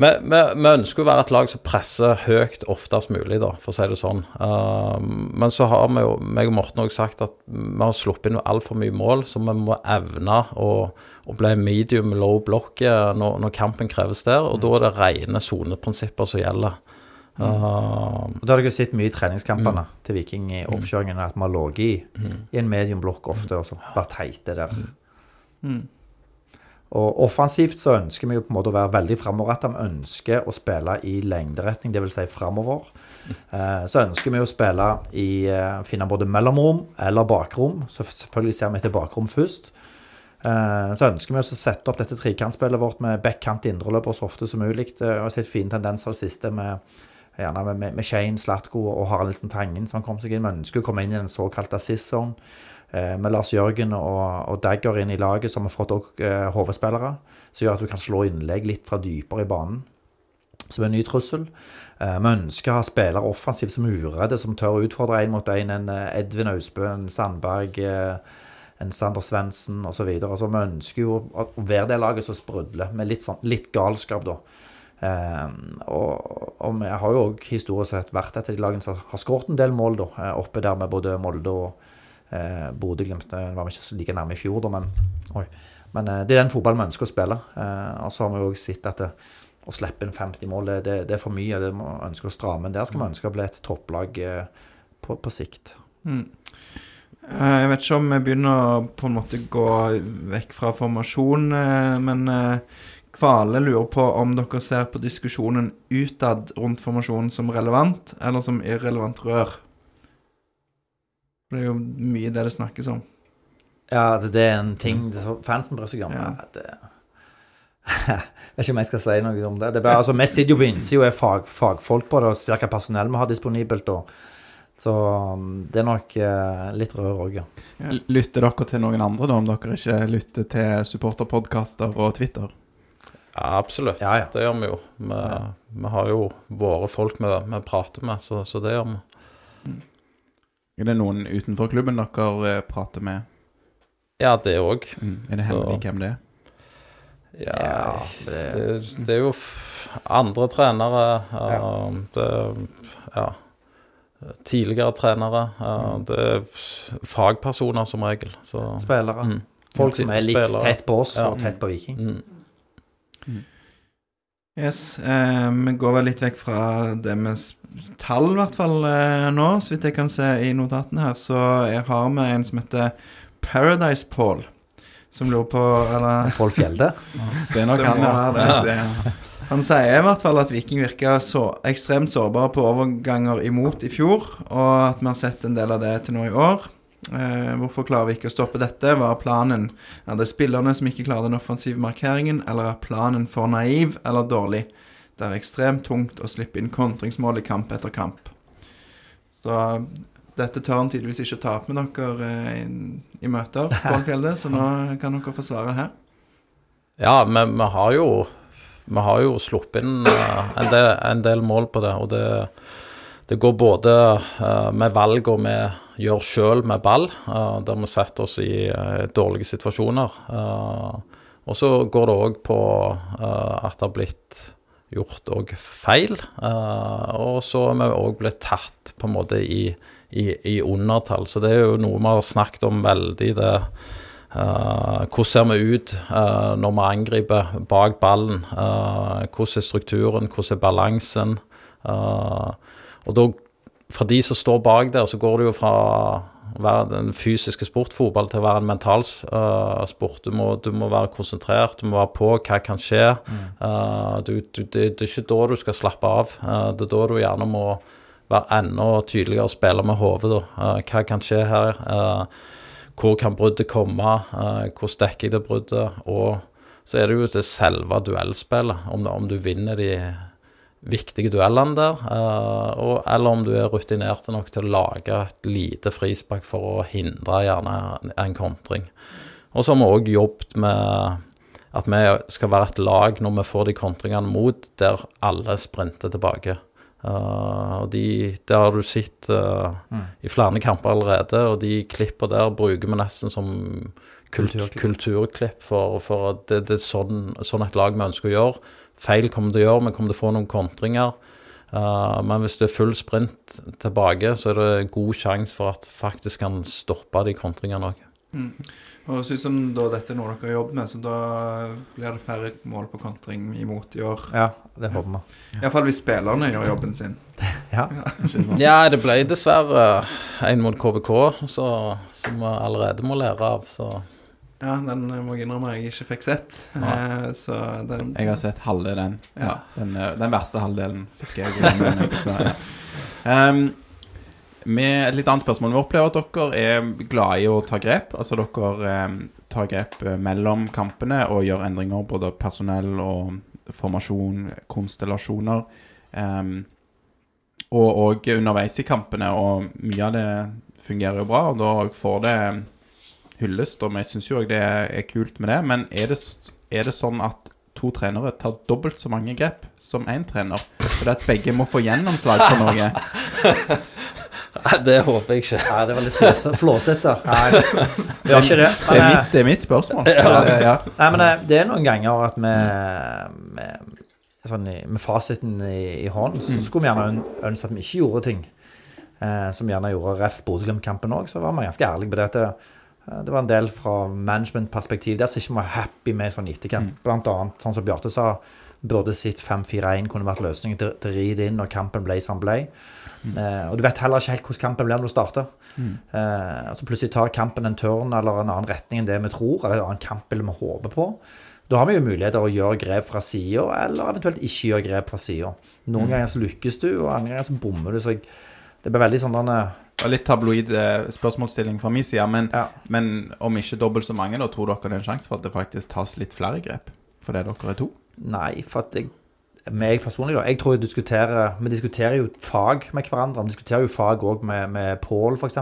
vi, vi, vi ønsker å være et lag som presser høyt oftest mulig, da, for å si det sånn. Uh, men så har vi jo, meg og Morten også sagt at vi har sluppet inn altfor mye mål, så vi må evne å, å bli medium low block eh, når, når kampen kreves der, og da er det rene soneprinsipper som gjelder. Og Da har dere sett mye i treningskampene til Viking i oppkjøringen at vi har ligget i, i en medium blokk ofte og så vært teite der. Og offensivt så ønsker vi jo på en måte å være veldig framoverretta. Vi ønsker å spille i lengderetning, dvs. Si framover. Eh, Så ønsker vi å spille i eh, Finne både mellomrom eller bakrom. Så selvfølgelig ser vi etter bakrom først. Eh, Så ønsker vi å sette opp dette trekantspillet vårt med backkant indreløper så ofte som mulig. Har sett fine tendenser det siste med Gjerne med, med, med Slatko og Haraldsen Tangen som kom seg inn. Vi ønsker å komme inn i den såkalte zone. Eh, med Lars Jørgen og, og Dagger inn i laget, som har fått også eh, HV-spillere. Som gjør at du kan slå innlegg litt fra dypere i banen. Som en ny trussel. Eh, vi ønsker å ha spillere offensivt som uredde, som tør å utfordre én mot én. En Edvin Austbø, en Sandberg, en Sander Svendsen osv. Altså, vi ønsker jo å være det laget som sprudler, med litt, sånn, litt galskap, da. Eh, og, og vi har jo òg historisk sett vært et av de lagene som har skåret en del mål, da. eh, Oppe der med både Molde og eh, Bodø-Glimt. Var vi ikke så like nærme i fjor, da, men, men eh, det er den fotballen vi ønsker å spille. Eh, og så har vi også sett at det, å slippe inn 50 mål, det, det, er for mye. Det må ønske å stramme. Men der skal vi ønske å bli et topplag eh, på, på sikt. Mm. Jeg vet ikke om vi begynner å på en måte gå vekk fra formasjon, men Kvale lurer på om dere ser på diskusjonen utad rundt formasjonen som relevant, eller som irrelevant rør. Det er jo mye det det snakkes om. Ja, det, det er en ting det, så fansen bryr seg om. Ja. Ja. Det, jeg vet ikke om jeg skal si noe om det. det bare, altså, vi sitter jo på innsida og er fag, fagfolk på det og ser hva personell vi har disponibelt. Og, så um, det er nok eh, litt rør òg, ja. Ja. Lytter dere til noen andre, da, om dere ikke lytter til supporterpodkaster og Twitter? Ja, absolutt. Ja, ja. Det gjør vi jo. Vi, vi har jo våre folk vi, vi prater med, så, så det gjør vi. Er det noen utenfor klubben dere eh, prater med? Ja, det òg. Mm. Er det hemmelig hvem det er? Ja, Ja, det, det- det er jo f andre trenere. Uh, det, ja. Tidligere trenere. Uh, det er fagpersoner som regel. Så Spillere. mm. Folk som er litt Spillere. tett på oss Ja. og tett på Viking. Mm. Yes, eh, Vi går vel litt vekk fra det med tall, i hvert fall eh, nå. Så vidt jeg kan se i notatene her, så jeg har vi en som heter Paradise Paul. Som lurer på Eller Pål Fjelde. Det er nok Det han, ja. Han sier i hvert fall at Viking virka så ekstremt sårbare på overganger imot i fjor, og at vi har sett en del av det til nå i år. Eh, hvorfor klarer vi ikke å stoppe dette? Hva er planen? Er det spillerne som ikke klarer den offensive markeringen, eller er planen for naiv eller dårlig? Det er ekstremt tungt å slippe inn kontringsmål i kamp etter kamp. Så dette tør han tydeligvis ikke ta opp med dere eh, i, i møter, Fjelde, så nå kan dere få svaret her. Ja, men vi har jo Vi har jo sluppet inn eh, en, del, en del mål på det, og det, det går både eh, med valg og vi gjør sjøl med ball, eh, der vi setter oss i eh, dårlige situasjoner. Og så går det òg på at det har blitt gjort òg feil. og så har vi òg blitt tatt på en måte i, i, i undertall. Så det er jo noe vi har snakket om veldig, det hvordan ser vi ut når vi angriper bak ballen? Hvordan er strukturen? Hvordan er balansen? Eh, og da, for de som står bak der, så går det jo fra å være den fysiske sport, fotball, til å være en mental uh, sport. Du må, du må være konsentrert, du må være på hva kan skje. Eh, du, du, det, det er ikke da du skal slappe av. Uh, det er da du gjerne må være enda tydeligere og spille med hodet. hva kan skje her? Hvor kan bruddet komme? hvordan dekker jeg det bruddet? Og så er det jo det selve duellspillet, om, om du vinner de viktige duellene der, eh, og, eller om du er rutinert nok til å lage et lite frispark for å hindre gjerne en kontring. Og så har vi òg jobbet med at vi skal være et lag når vi får de kontringene mot, der alle sprinter tilbake. Uh, og de, Det har du sett eh, i flere kamper allerede, og de klippene der bruker vi nesten som kult, Kulturklipp. kulturklipp, for, for det, det er sånn, sånn et lag vi ønsker å gjøre. Feil kommer til å gjøre, vi kommer til å få noen kontringer. Uh, men hvis det er full sprint tilbake, så er det god sjanse for at faktisk kan stoppe de kontringene òg. Og synes som da dette er noe dere har jobbet med, så da blir det færre mål på kontring imot i år. Ja, det håper vi. Iallfall hvis spillerne gjør jobben sin. Ja. Ja, det ble dessverre én mot KBK, så, som vi allerede må lære av. Så Ja, den må jeg innrømme jeg ikke fikk sett. Ja. så den Jeg har sett halve den. Ja, den, eh, den verste halvdelen fikk jeg. Men, så, ja. um, med et litt annet spørsmål. Vi opplever at dere er glade i å ta grep. Altså dere um, tar grep eh, mellom kampene og gjør endringer, både personell og formasjon, konstellasjoner. Um, og, og underveis i kampene, og mye av det fungerer jo bra, og da får det hyllest, og vi syns jo òg det er kult med det. Men er det, er det sånn at to trenere tar dobbelt så mange grep som én trener? Fordi at begge må få gjennomslag for noe? det håper jeg ikke. Nei, det var litt flåse- flåsete. Nei, er gjør ikke det. Det er mitt, det er mitt spørsmål. Så det, ja. nei, men det, det er noen ganger at vi med, sånn, med fasiten i, i hånden, så skulle vi gjerne ønske at vi ikke gjorde ting. Eh, som vi gjerne gjorde ref Bodø-Glimt-kampen òg, så var vi ganske ærlige på det. at det, eh, var en del fra management-perspektiv der som ikke var happy med sånn etterkamp. Blant annet, sånn som Bjarte sa, burde sitt 5-4-1 kunne vært løsningen til, å ri det inn når kampen ble som ble. Mm. Eh, og du vet heller ikke helt hvordan kampen blir når du starter. Eh, altså plutselig tar kampen en tørn eller en annen retning enn det vi tror, eller en annen kampbilde vi håper på. Da har vi jo muligheter å gjøre grep fra sida, eller eventuelt ikke gjøre grep fra sida. Noen ganger så lykkes du, og andre ganger så bommer du. Så det blir veldig sånn denne Det litt tabloid eh, spørsmålsstilling fra min side, men, Ja. men om ikke dobbelt så mange, da tror dere det er en sjanse for at det faktisk tas litt flere grep? Fordi dere er to? Nei, for at jeg meg personlig, da. Jeg tror jeg diskuterer Vi diskuterer jo fag med hverandre. Vi diskuterer jo fag òg med, med Pål, f.eks.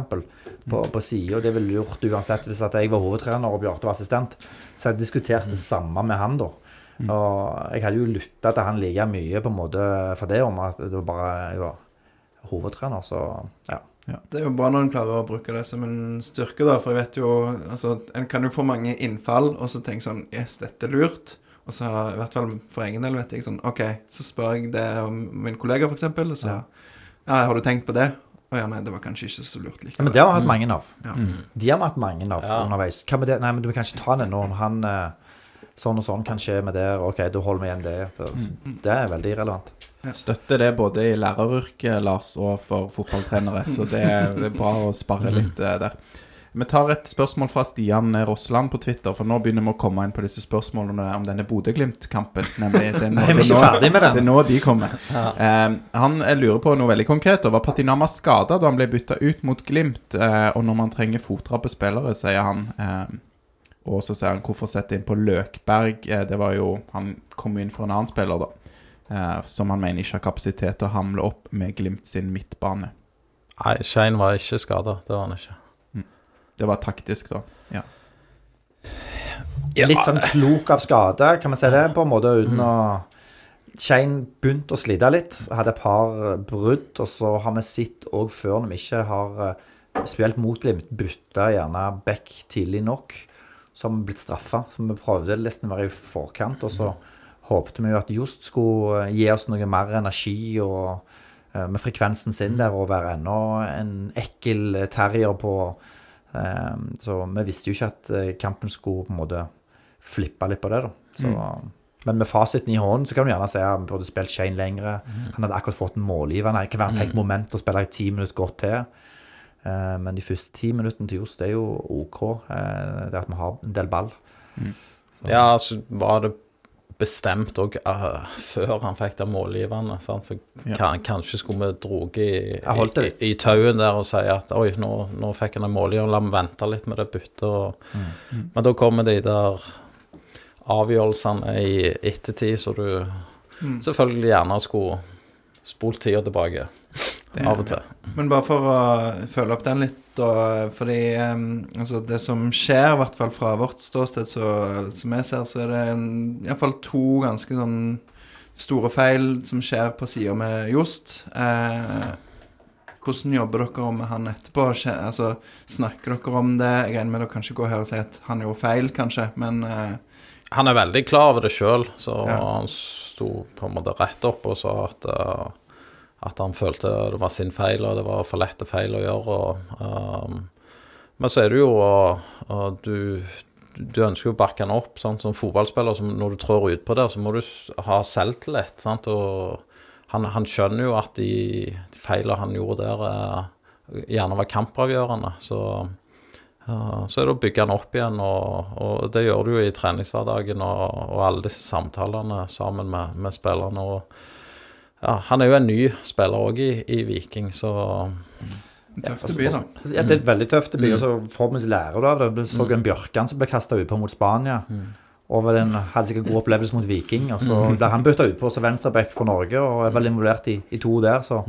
På, på sida. Det ville gjort uansett hvis at jeg var hovedtrener og Bjarte var assistent. Så jeg diskuterte det samme med han, da. Og jeg hadde jo lytta til han like mye på en måte for det, om at det var bare jeg var hovedtrener, så ja. Det er jo bra når en klarer å bruke det som en styrke, da. For jeg vet jo Altså, en kan jo få mange innfall, og så tenke sånn Yes, dette er lurt. Og så i hvert fall for egen del vet jeg sånn OK, så spør jeg det om min kollega, eksempel, og så ja. har du tenkt på det? Å ja, nei, det var kanskje ikke så lurt likevel. ja men det har vi hatt mange av. Ja. De har vi hatt mange av Ja. underveis. Hva med det? Nei, men du kan ikke ta det når han eh, Sånn og sånn kan skje med det. OK, da holder vi igjen det. Så, det er veldig relevant. Støtter det både i læreryrket, Lars, og for fotballtrenere. Så det er, det er bra å sparre litt eh, der. Vi tar et spørsmål fra Stian Rossland på Twitter, for nå begynner vi å komme inn på disse spørsmålene om denne Bodø-Glimt-kampen. Nemlig, det er nå, Nei, det er nå-. Det er nå de kommer. Eh, han eh, lurer på noe veldig konkret. og Var Patinama skada da han ble bytta ut mot Glimt? Eh, og når man trenger fotrappe spillere, sier han. Eh, og så sier han hvorfor sette inn på Løkberg. Eh, det var jo Han kom inn for en annen spiller, da. Eh, som han mener ikke har kapasitet til å hamle opp med Glimt sin midtbane. Nei, Shane var ikke skada. Det var han ikke. Det var taktisk, da. Ja. Litt sånn klok av skade, kan vi si det, på en måte, uten å Shane begynte å slite litt, hadde et par brudd, og så har vi sett òg før, når vi ikke har eh, spilt mot Glimt, bytta gjerne back tidlig nok, så har vi blitt straffa. Så vi prøvde nesten å være i forkant, og så håpte vi jo at Just skulle eh, gi oss noe mer energi og eh, med frekvensen sin der, og være ennå en ekkel terrier på eh, Så vi visste jo ikke at kampen skulle på en måte flippe litt på det, da. Så, Men med fasiten i hånden så kan du gjerne si at vi burde spilt Shane lengre. Han hadde akkurat fått en målgivende. Ikke være en fikk moment å spille i ti minutter godt til. Men de første ti minuttene til Johs, det er jo OK. Det at vi har en del ball. Ja, altså var det bestemt òg før han fikk det målgivende. Sant? Så kan, kanskje skulle vi dratt i, i, i, tauen der og si at oi, nå, nå fikk han en målgiver, la meg vente litt med det byttet. Og, Mm. Men da kommer de der avgjørelsene i ettertid, så du Mm. selvfølgelig gjerne skulle spolt tida tilbake. Av og til. Men bare for å følge opp den litt, da, fordi altså det som skjer, i hvert fall fra vårt ståsted, så, som jeg ser, så er det iallfall i hvert fall to ganske sånn store feil som skjer på sida med Jost. Eh, hvordan jobber dere med han etterpå? Altså, snakker dere om det? Jeg regner med dere kanskje går gå her og si at han gjorde feil, kanskje, men eh, Han er veldig klar over det sjøl, så Ja. han sto på en måte rett opp og sa at, eh, at han følte det var sin feil, og det var for lette feil å gjøre. Og, um, men så er det jo og, du, du ønsker jo å bakke han opp sant? som fotballspiller. Når du trår ut på det, så må du ha selvtillit. Sant? Og han, han skjønner jo at de, de feilene han gjorde der, eh, gjerne var kampavgjørende. Så uh, så er det å bygge han opp igjen, og, og det gjør du jo i treningshverdagen og, og alle disse samtalene sammen med, med spillerne. Og, ja, han er jo en ny spiller òg i, i Viking, så Tøft by, da. Altså, Ja, det er et veldig tøft by, og så forhåpentligvis lærer du av det. Du så en Bjørkan som ble kasta utpå mot Spania. Og den en, hadde sikkert god opplevelse mot Viking. Og så ble han bytta utpå som venstreback for Norge, og er vel involvert i, i to der. Så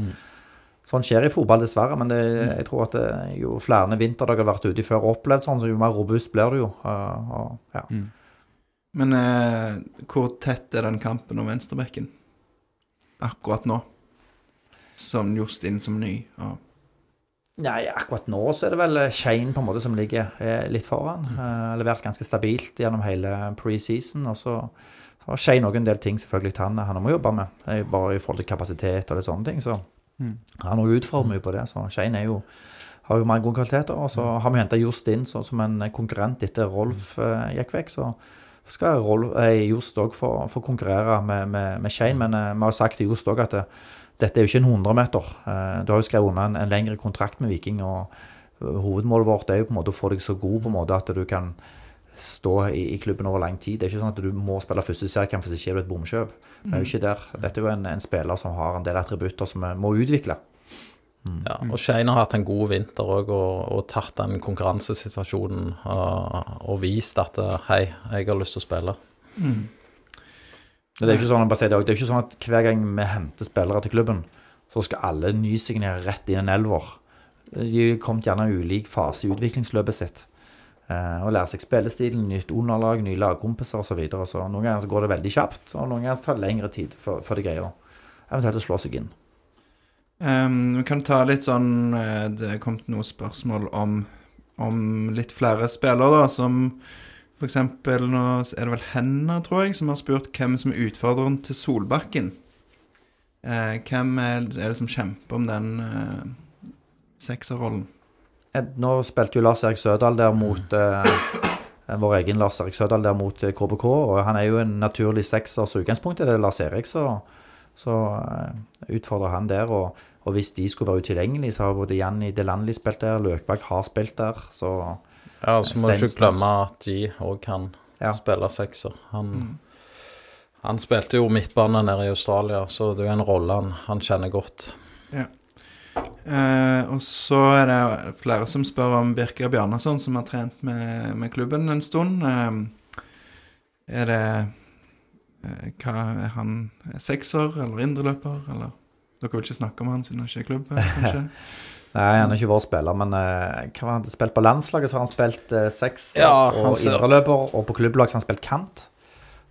sånn skjer i fotball, dessverre. Men det, jeg tror at det, jo flere vinterdager dere har vært ute i før og opplevd sånn, så jo mer robust blir du jo. Uh, og, ja. Men eh, hvor tett er den kampen om venstrebekken akkurat nå? Sånn just inn som ny. Og Nei, akkurat nå så er det vel Shane på en måte som ligger eh, litt foran. Eh, levert ganske stabilt gjennom hele preseason. Og så har Shane òg en del ting selvfølgelig han, han må jobbe med. Bare i forhold til kapasitet og litt sånne ting. Så han har utfordret mye på det. Så Shane jo, har jo mange gode kvaliteter. Og så har vi henta Justin så, som en konkurrent etter Rolf eh, gikk vekk. Så skal Rolf, eh, Just òg få, få konkurrere med, med, med Shane. Men eh, vi har sagt til Just òg at det, dette er jo ikke en 100-meter. Du har jo skrevet under en, en lengre kontrakt med Viking. og eh, Hovedmålet vårt er jo på en måte å få deg så god på en måte at du kan stå i, i klubben over lang tid. Det er ikke sånn at du må spille første seriekamp hvis ikke er du et bomkjøp. Det er jo ikke der. Dette er jo en, en spiller som har en del attributter som vi må utvikle. Ja. Og Shane har hatt en god vinter òg, og, og tatt den konkurransesituasjonen og, og vist at eh, hei, jeg har lyst til å spille. Mm. Det er jo ikke sånn, det, er jo ikke sånn at hver gang vi henter spillere til klubben, så skal alle nysignere rett inn en elver. De har kommet gjerne i ulik fase i utviklingsløpet sitt. Eh, og lærer seg spillestilen, nytt underlag, nye lagkompiser osv. Så, videre. så noen ganger så går det veldig kjapt, og noen ganger så tar det lengre tid før før de greier eventuelt å slå seg inn. Ehm, vi kan ta litt sånn eh, Det er kommet noen spørsmål om, om litt flere spillere, da, som eksempel Nå er det vel Henna, tror jeg, som har spurt hvem som er utfordreren til Solbakken. Eh, hvem er, det som kjemper om den eh, sekserrollen? Eh, Nå spilte jo Lars Erik Sødal der mot eh, vår egen Lars Erik Sødal der mot eh, KBK, og han er jo en naturlig sekser, så utgangspunktet er det Lars Erik, så, så eh, utfordrer han der. Og, og hvis de skulle være utilgjengelige, så har både Janni Delanli spilt der, Løkberg har spilt der, så Ja, så må du ikke glemme at de òg kan Ja. spille sekser. Han, han spilte jo midtbane nede i Australia, så det er jo en rolle han, han kjenner godt. Eh, og så er det flere som spør om Birker Bjarnason, som har trent med, med klubben en stund. Eh, er det eh, Hva er han? Sekser eller indreløper, eller? Dere vil ikke snakke om han siden han ikke er i klubb, kanskje? Nei, han er ikke vår spiller, men uh, hva var han spilt på landslaget, så har han spilt uh, seks Ja, og indreløper, og på klubblag så har han spilt kant,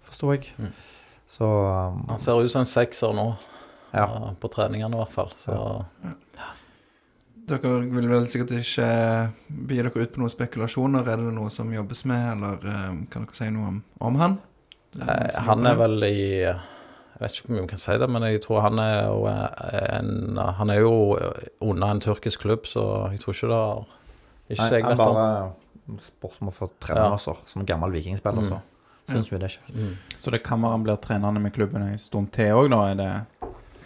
forsto jeg. Mm. Så um, Han ser ut som en sekser nå, ja. uh, på treningene i hvert fall. Så Dere vil vel sikkert ikke bi dere ut på noen spekulasjoner. Er det noe som jobbes med, eller kan dere si noe om, om han? Er han er vel i Jeg vet ikke hvor mye vi kan si det, men jeg tror han er jo en Han er jo under en tyrkisk klubb, så jeg tror ikke det har Ikke han vet bare sport om å få trene Ja. også, som en gammel vikingspiller, Mm. så syns vi det er kjekt. Mm. Så det kan være han blir trenende med klubben en stund til òg, da? Er det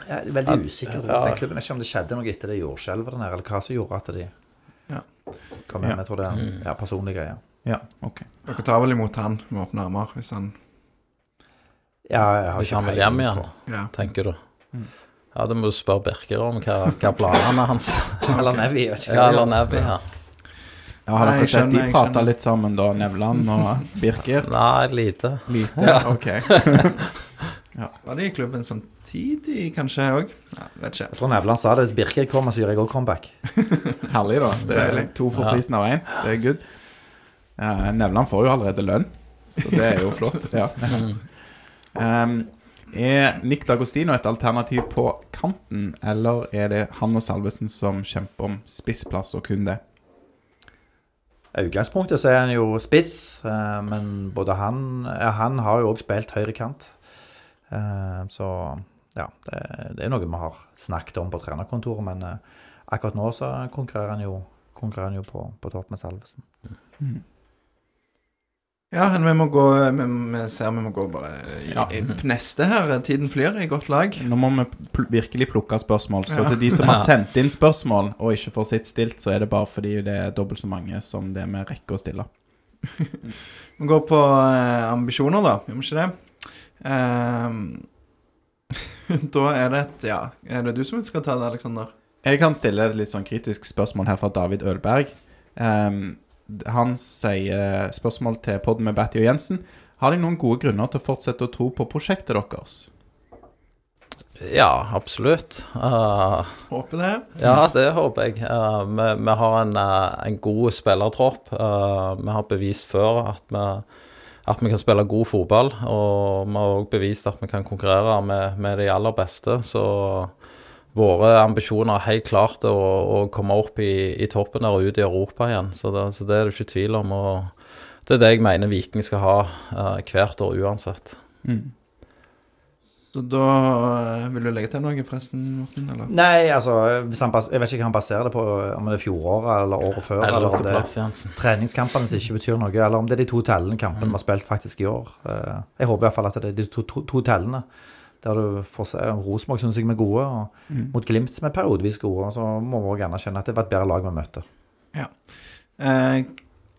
Jeg er veldig usikker på ja. den klubben. Jeg vet ikke om det skjedde noe etter det jordskjelvet der eller hva som gjorde at de Ja. kom hjem. Ja. Jeg tror det er en ja, personlig greie. Ja, OK. Dere tar vel imot han med åpne armer, hvis han Ja, jeg har Hvis han vil hjem igjen, på- Ja. tenker du. Ja, det må du spørre Birker om, hva, hva planene hans Eller Nevi, vet ikke Ja, eller. Nevi ja. Ja, har dere sett de jeg prata litt sammen, da? Nevland og Birker? Nei, lite. Lite? OK. Var de i klubben samtidig, kanskje òg? Ja, vet ikke. Jeg tror Nevland sa det. Hvis Birker kommer, så gjør jeg òg comeback. Herlig, da. Det er Deilig. to for prisen av én. Det er good. Ja, Nevland får jo allerede lønn, så det er jo flott. Ja. Um, er Nick D'Agostino et alternativ på kanten, eller er det han og Salvesen som kjemper om spissplass, og kun det? I utgangspunktet så er han jo spiss, eh, men både han Han har jo òg spilt høyrekant. kant. Så ja, det, det er noe vi har snakket om på trenerkontoret, men eh, akkurat nå så konkurrerer han jo, konkurrerer han jo på, på topp med Salvesen. Ja, men vi må gå Vi, vi ser vi må gå bare i, Ja. i neste her. Tiden flyr i godt lag. Nå må vi pl virkelig plukke spørsmål. Så Ja. til de som har sendt inn spørsmål og ikke får sitt stilt, så er det bare fordi det er dobbelt så mange som det vi rekker å stille. Vi går på eh, ambisjoner, da. Gjør vi ikke det? Ehm, da er det et Ja, er det du som skal ta det, Aleksander? Jeg kan stille et litt sånn kritisk spørsmål her fra David Ølberg. Ehm, han sier spørsmål til podden med Batty og Jensen. Har de noen gode grunner til å fortsette å tro på prosjektet deres? Ja, absolutt. Uh, Håper det. ja, det håper jeg. Uh, vi, vi har en, uh, en god spillertropp. Eh, vi har bevist før at vi, at vi kan spille god fotball, og vi har òg bevist at vi kan konkurrere med, med de aller beste. Så våre ambisjoner er helt klart å, å komme opp i, i toppen der og ut i Europa igjen. Så det, så det er det ikke tvil om. og det er det jeg mener Viking skal ha uh, hvert år uansett. Mm. Så da eh, vil du legge til noe, forresten, Morten? Eller? Nei, altså hvis han Jeg vet ikke hva han baserer det på, om det er fjoråret eller året før. Eller om det er treningskampene som ikke betyr noe, eller om det er de to tellene kampene vi har spilt faktisk i år. Eh, Jeg håper i hvert fall at det er de to, to, to tellene der du får se Rosenborg syns jeg vi er gode, og mot Glimt som er periodevis gode. Så må vi også anerkjenne at det var et bedre lag vi møtte. Eh,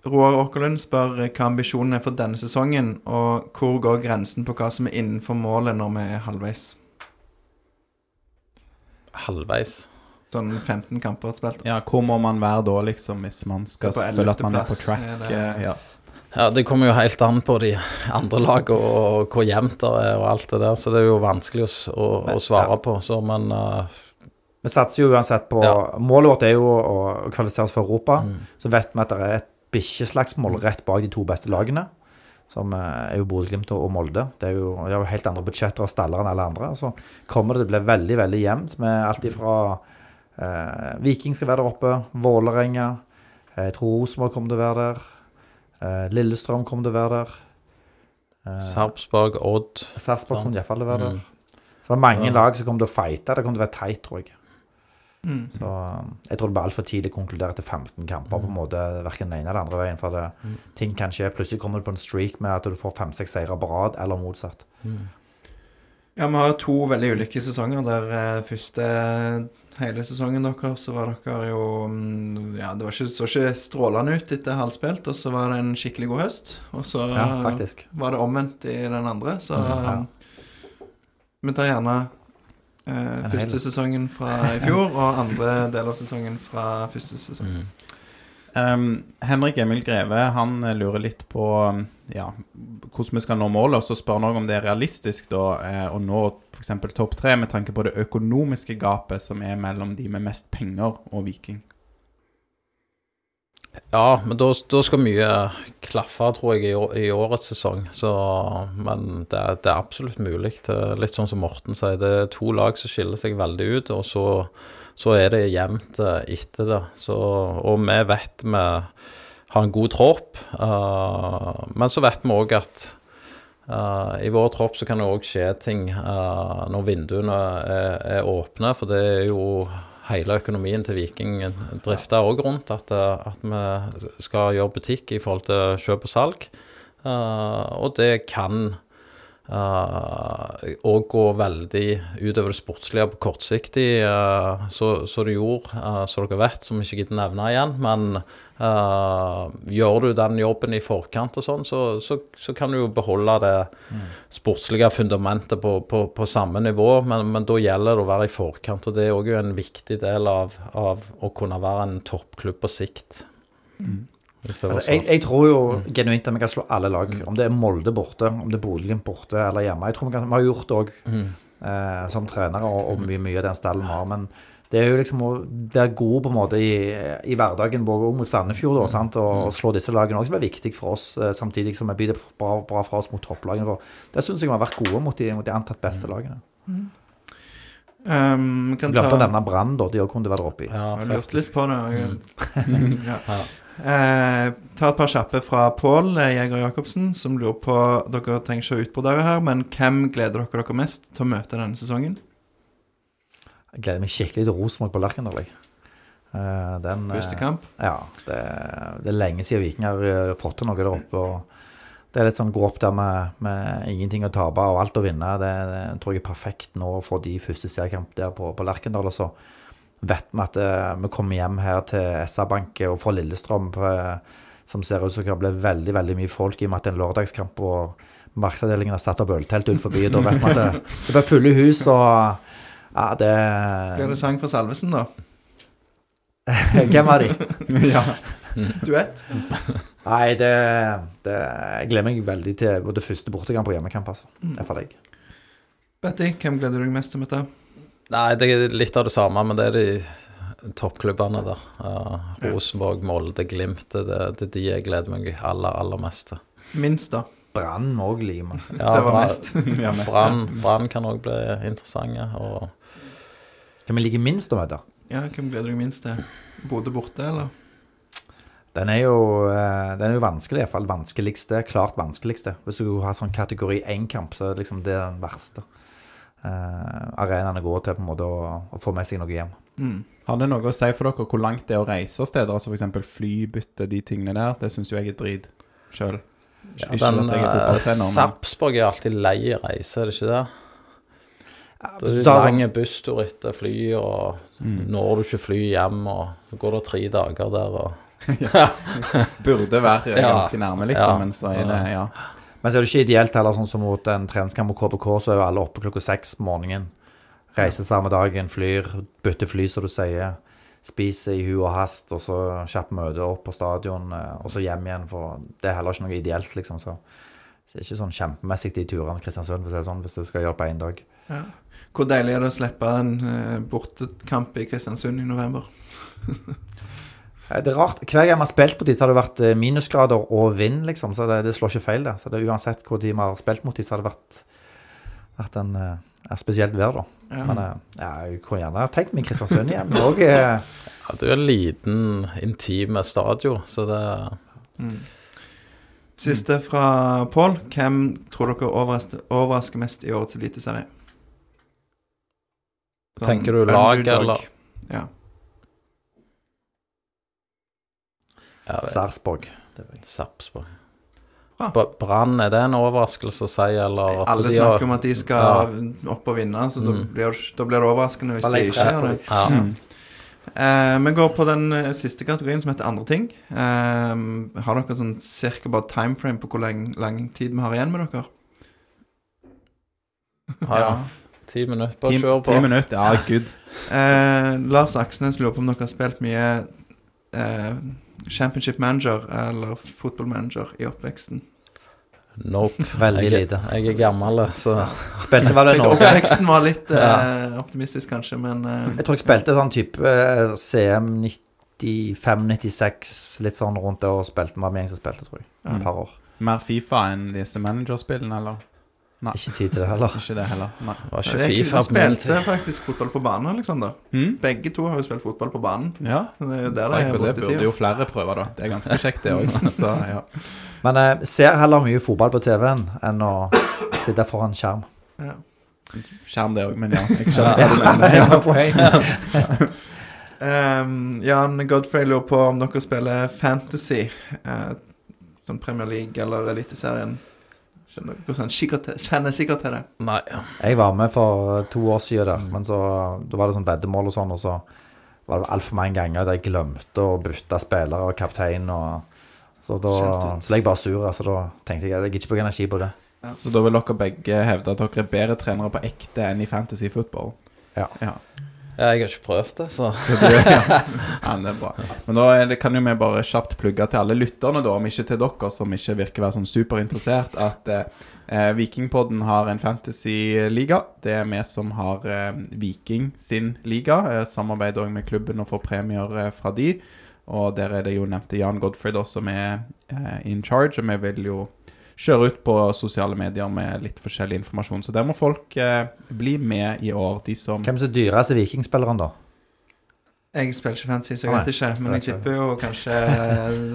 Roar Åkerlund spør eh, hva ambisjonen er for denne sesongen, og hvor går grensen på hva som er innenfor målet når vi er halvveis? Halvveis. Sånn 15 kamper spilt. Ja, hvor må man være da, liksom, hvis man skal føle at man er på track? er det- Ja. Ja, Det kommer jo helt an på de andre lagene og, hvor jevnt det er og alt det der, så det er jo vanskelig å, å, svare på. Så, men uh, Vi satser jo uansett på Ja. Målet vårt er jo å kvalifisere oss for Europa. Mm. Så vet vi at det er et bikkjeslagsmål rett bak de to beste lagene. Som eh, er jo Bodø-Glimt og og Molde. Det er jo, de har jo helt andre budsjetter og staller enn alle andre. Så kommer det til å bli veldig veldig jevnt med alt ifra eh, Viking skal være der oppe, Vålerenga eh, Jeg tror Rosenborg kommer til å være der. Eh, Lillestrøm kommer til å være der. Eh, Sarpsborg, Odd. Sarpsborg kommer iallfall til å være der. Mm. Så det er mange Ja. lag som kommer til å fighte. Det kommer til å være teit, tror jeg. Mm. Så um, jeg tror det blir altfor tidlig å konkludere etter 15 kamper. på en måte, Verken den ene eller den andre veien. For det, ting kan skje. Plutselig kommer du på en streak med at du får fem-seks seire på rad, eller motsatt. Ja, vi har jo to veldig ulike sesonger. Der eh, første hele sesongen deres, så var dere jo mm, Ja, det var ikke, så ikke strålende ut etter halvspilt, og så var det en skikkelig god høst. Og så Ja, var det omvendt i den andre, så Ja. Vi tar gjerne eh, første sesongen fra i fjor, og andre del av sesongen fra første sesong. Um, Henrik Emil Greve han eh, lurer litt på ja, hvordan vi skal nå målet, og så spør han om det er realistisk da, eh, å nå f.eks. topp tre med tanke på det økonomiske gapet som er mellom de med mest penger og Viking. Ja, men da, da skal mye klaffe, tror jeg, i, årets sesong. Så, men det, det er absolutt mulig. Litt sånn som Morten sier, det er to lag som skiller seg veldig ut, og så, så er det jevnt eh, etter det. Så, og vi vet vi har en god tropp, uh, men så vet vi òg at Uh, i vår tropp så kan det òg skje ting uh, når vinduene er, er åpne, for det er jo hele økonomien til Viking drifter òg rundt at, at vi skal gjøre butikk i forhold til kjøp og salg. Uh, og det kan òg gå veldig utover det sportslige på kortsiktig, som så, så det gjorde, uh, som dere vet, som vi ikke gidder nevne igjen. Men eh, gjør du den jobben i forkant og sånn, så, så, så kan du jo beholde det sportslige fundamentet på, på, på samme nivå, men, men da gjelder det å være i forkant. Og det er òg en viktig del av, av å kunne være en toppklubb på sikt. Var Altså, jeg, jeg tror jo genuint at vi kan slå alle lag. Om det er Molde borte, om det er Bodø-Glimt borte eller hjemme. Jeg tror Vi, kan, vi har gjort det òg eh, som trenere, og, og mye, mye av den stallen vi har. Men det er jo liksom å være god på en måte i, i hverdagen, både mot Sandefjord da, sant? Og, og slå disse lagene òg, som er viktig for oss, eh, samtidig som vi blir bra, bra for oss mot topplagene. For det syns jeg vi har vært gode mot de, mot de antatt beste lagene. Um, vi kan Glemte å ta nevne Brann, da. De òg kunne være oppi. Ja, Jeg har lurt litt på det. ja. Eh, ta et par kjappe fra Pål eh, Jæger Jacobsen, som lurer på Dere trenger ikke å utbrodere her, men hvem gleder dere dere mest til å møte denne sesongen? Jeg gleder meg skikkelig til Rosenborg på Lerkendal. Eh, den, eh, Første kamp? Ja, det, det er lenge siden Viking har eh, fått til noe der oppe. og Det er litt sånn gå opp der med, med ingenting å tape og alt å vinne. Det, det tror jeg er perfekt nå å få de første seriekamp der på, på Lerkendal. Og så vet vi at eh, vi kommer hjem her til SR-Bank og får Lillestrøm, eh, som ser ut som det kan bli veldig veldig mye folk i og med at det er en lørdagskamp. og Markedsavdelingen har satt opp øltelt utenfor byen, Da vet vi at det, det blir fulle hus. og ja, det Blir det sang fra Salvesen, da? Hvem av de? ja. Duett? Nei, det, det Jeg gleder meg veldig til både første bortekamp og hjemmekamp. altså. Det er for deg. Betty, hvem gleder du deg mest til å møte? Nei, det er litt av det samme, men det er de toppklubbene der. Uh, Rosenborg, Molde, Glimt. Det det er de jeg gleder meg aller, aller mest til. Minst, da. Brann òg liker. Ja, det var mest. ja mest, Brann Brann kan òg bli interessante. Og Hvem liker minst å møte? Ja, hvem gleder du deg minst til? Bodø borte, eller? Den er jo, eh, den er jo vanskelig, iallfall. Vanskeligste. Klart vanskeligste. Hvis du har sånn kategori én-kamp, så er det liksom det er den verste. Uh, arenaene går til på en måte å, å få med seg noe hjem. Mm. Har det noe å si for dere hvor langt det er å reise steder? Altså f.eks. flybytte, de tingene der. Det syns jo jeg er drit sjøl. ja, den men Sarpsborg er alltid lei reise, er det ikke det? Det er lang busstur etter fly, og Mm. når du ikke fly hjem, og så går det tre dager der, og burde være ganske nærme, liksom. Ja. Men så er det Ja. Men så er det ikke ideelt heller, sånn som mot en treningskamp mot KBK, så er jo alle oppe klokka seks på morgenen. Reiser samme dagen, flyr, bytter fly, som du sier. Spiser i hu og hast, og så kjapt møte opp på stadion, eh, og så hjem igjen. For det er heller ikke noe ideelt, liksom. Så, så det er ikke sånn kjempemessig de turene Kristiansund, for å si det sånn, hvis du skal gjøre på én dag. Ja. Hvor deilig er det å slippe en eh, bortekamp i Kristiansund i november? Eh, Det er rart. Hver gang vi har spilt mot dem, så har det vært eh, minusgrader og vind, liksom. Så det, det slår ikke feil, det. Så det er uansett hvor de vi har spilt mot dem, så har det vært, vært en uh, spesielt vær, da. Ja. Men uh, ja, jeg kunne gjerne tenkt meg Kristiansund igjen. Eh, Ja, det er jo en liten, intim stadion, så det Siste fra Pål. Hvem tror dere overrasker, overrasker mest i årets eliteserie? Sånn Tenker du lag, eller? Ja. Ja, det- Sarpsborg. Det var jeg. Sarpsborg. Bra. Bra- Brann, er det en overraskelse å si, eller? Alle fordi snakker om at de skal opp og vinne, så da, Mm. blir, da blir det overraskende hvis de ikke gjør det. Ja. Mm. Eh, vi går på den eh, siste kategorien, som heter andre ting. Eh, har dere sånn cirka bare timeframe på hvor lang, lang tid vi har igjen med dere? Ja, ja. Ti minutter, bare kjør på. ti minutter, ja, good. Eh, Lars Aksnes lurer på om dere har spilt mye eh, Championship Manager eller Football Manager i oppveksten. Nope. Veldig jeg, lite. Jeg er gammel, så Spilte vel i Norge? Oppveksten var litt eh, optimistisk, kanskje, men eh, Jeg tror jeg spilte sånn type eh, CM 95-96, litt sånn rundt det, og spilte var med en gjeng som spilte, tror jeg. Ja. Et par år. Mer Fifa enn disse managerspillene, eller? Ikke tid til det heller. Ikke det heller. Nei. det var ikke Fifa på min spilte faktisk fotball på banen, Alexander. Mm? Begge to har jo spilt fotball på banen. Ja. Det er der der det det burde jo flere prøve, da. Det er ganske kjekt, det òg. Ja. Men jeg ser heller mye fotball på TV-en enn å sitte foran skjerm. Ja. Skjerm, det òg, men ja. Jeg skjønner Ja. Det. Um, Jan Godfrey lurer på om dere spiller Fantasy. eh, sånn Premier League eller Eliteserien. Skjønner dere sånn, sikkert, Kjenner sikkert til det. Nei. Jeg var med for to år siden der, men så da var det sånn veddemål og sånn, og så var det altfor mange ganger der jeg glemte å bytte spillere og kaptein, og så da ble jeg bare sur, altså da tenkte jeg at jeg ikke bruke energi på det. Så da vil dere begge hevde at dere er bedre trenere på ekte enn i fantasy football? Ja. ja. Jeg har ikke prøvd det, så Så du, ja. ja, det er bra. Men da det, kan jo vi bare kjapt plugge til alle lytterne, da, om ikke til dere som ikke virker å være sånn superinteressert, at eh, Vikingpodden har en fantasy-liga. Det er vi som har eh, Viking sin liga. Eh, samarbeider òg med klubben og får premier eh, fra de. Og der er det jo nevnte Jan Godfrey da, som er eh, in charge, og vi vil jo kjøre ut på sosiale medier med litt forskjellig informasjon. Så der må folk eh, bli med i år, de som Hvem som er dyreste vikingspilleren, da? Jeg spiller ikke fancy, så jeg vet ikke. Men jeg tipper jo kanskje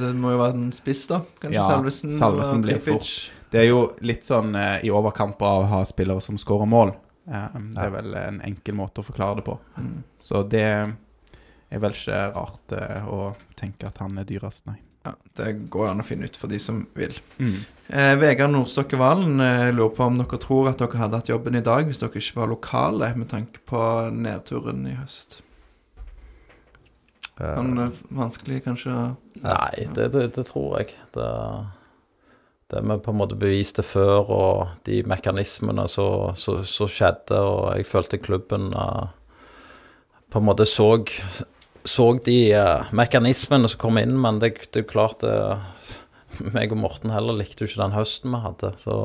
Det må jo være den spiss, da. Kanskje Ja, Salvesen. Salvesen blir fort. Det er jo litt sånn eh, i overkant bra å ha spillere som skårer mål. Eh, det er vel en enkel måte å forklare det på. Mm. Så det er vel ikke rart eh, å tenke at han er dyrest, nei. Ja, det går an å finne ut for de som vil. Mm. Eh, Vegard Nordstokke Valen eh, lurer på om dere tror at dere hadde hatt jobben i dag hvis dere ikke var lokale, med tanke på nedturen i høst. Eh, Sånn eh, vanskelig kanskje å Nei, det, det, det tror jeg. Det, det vi på en måte beviste før, og de mekanismene som så, så skjedde, og jeg følte klubben uh, på en måte så, så de uh, mekanismene som kom inn, men det, det er jo klart det meg og Morten heller likte jo ikke den høsten vi hadde. Så,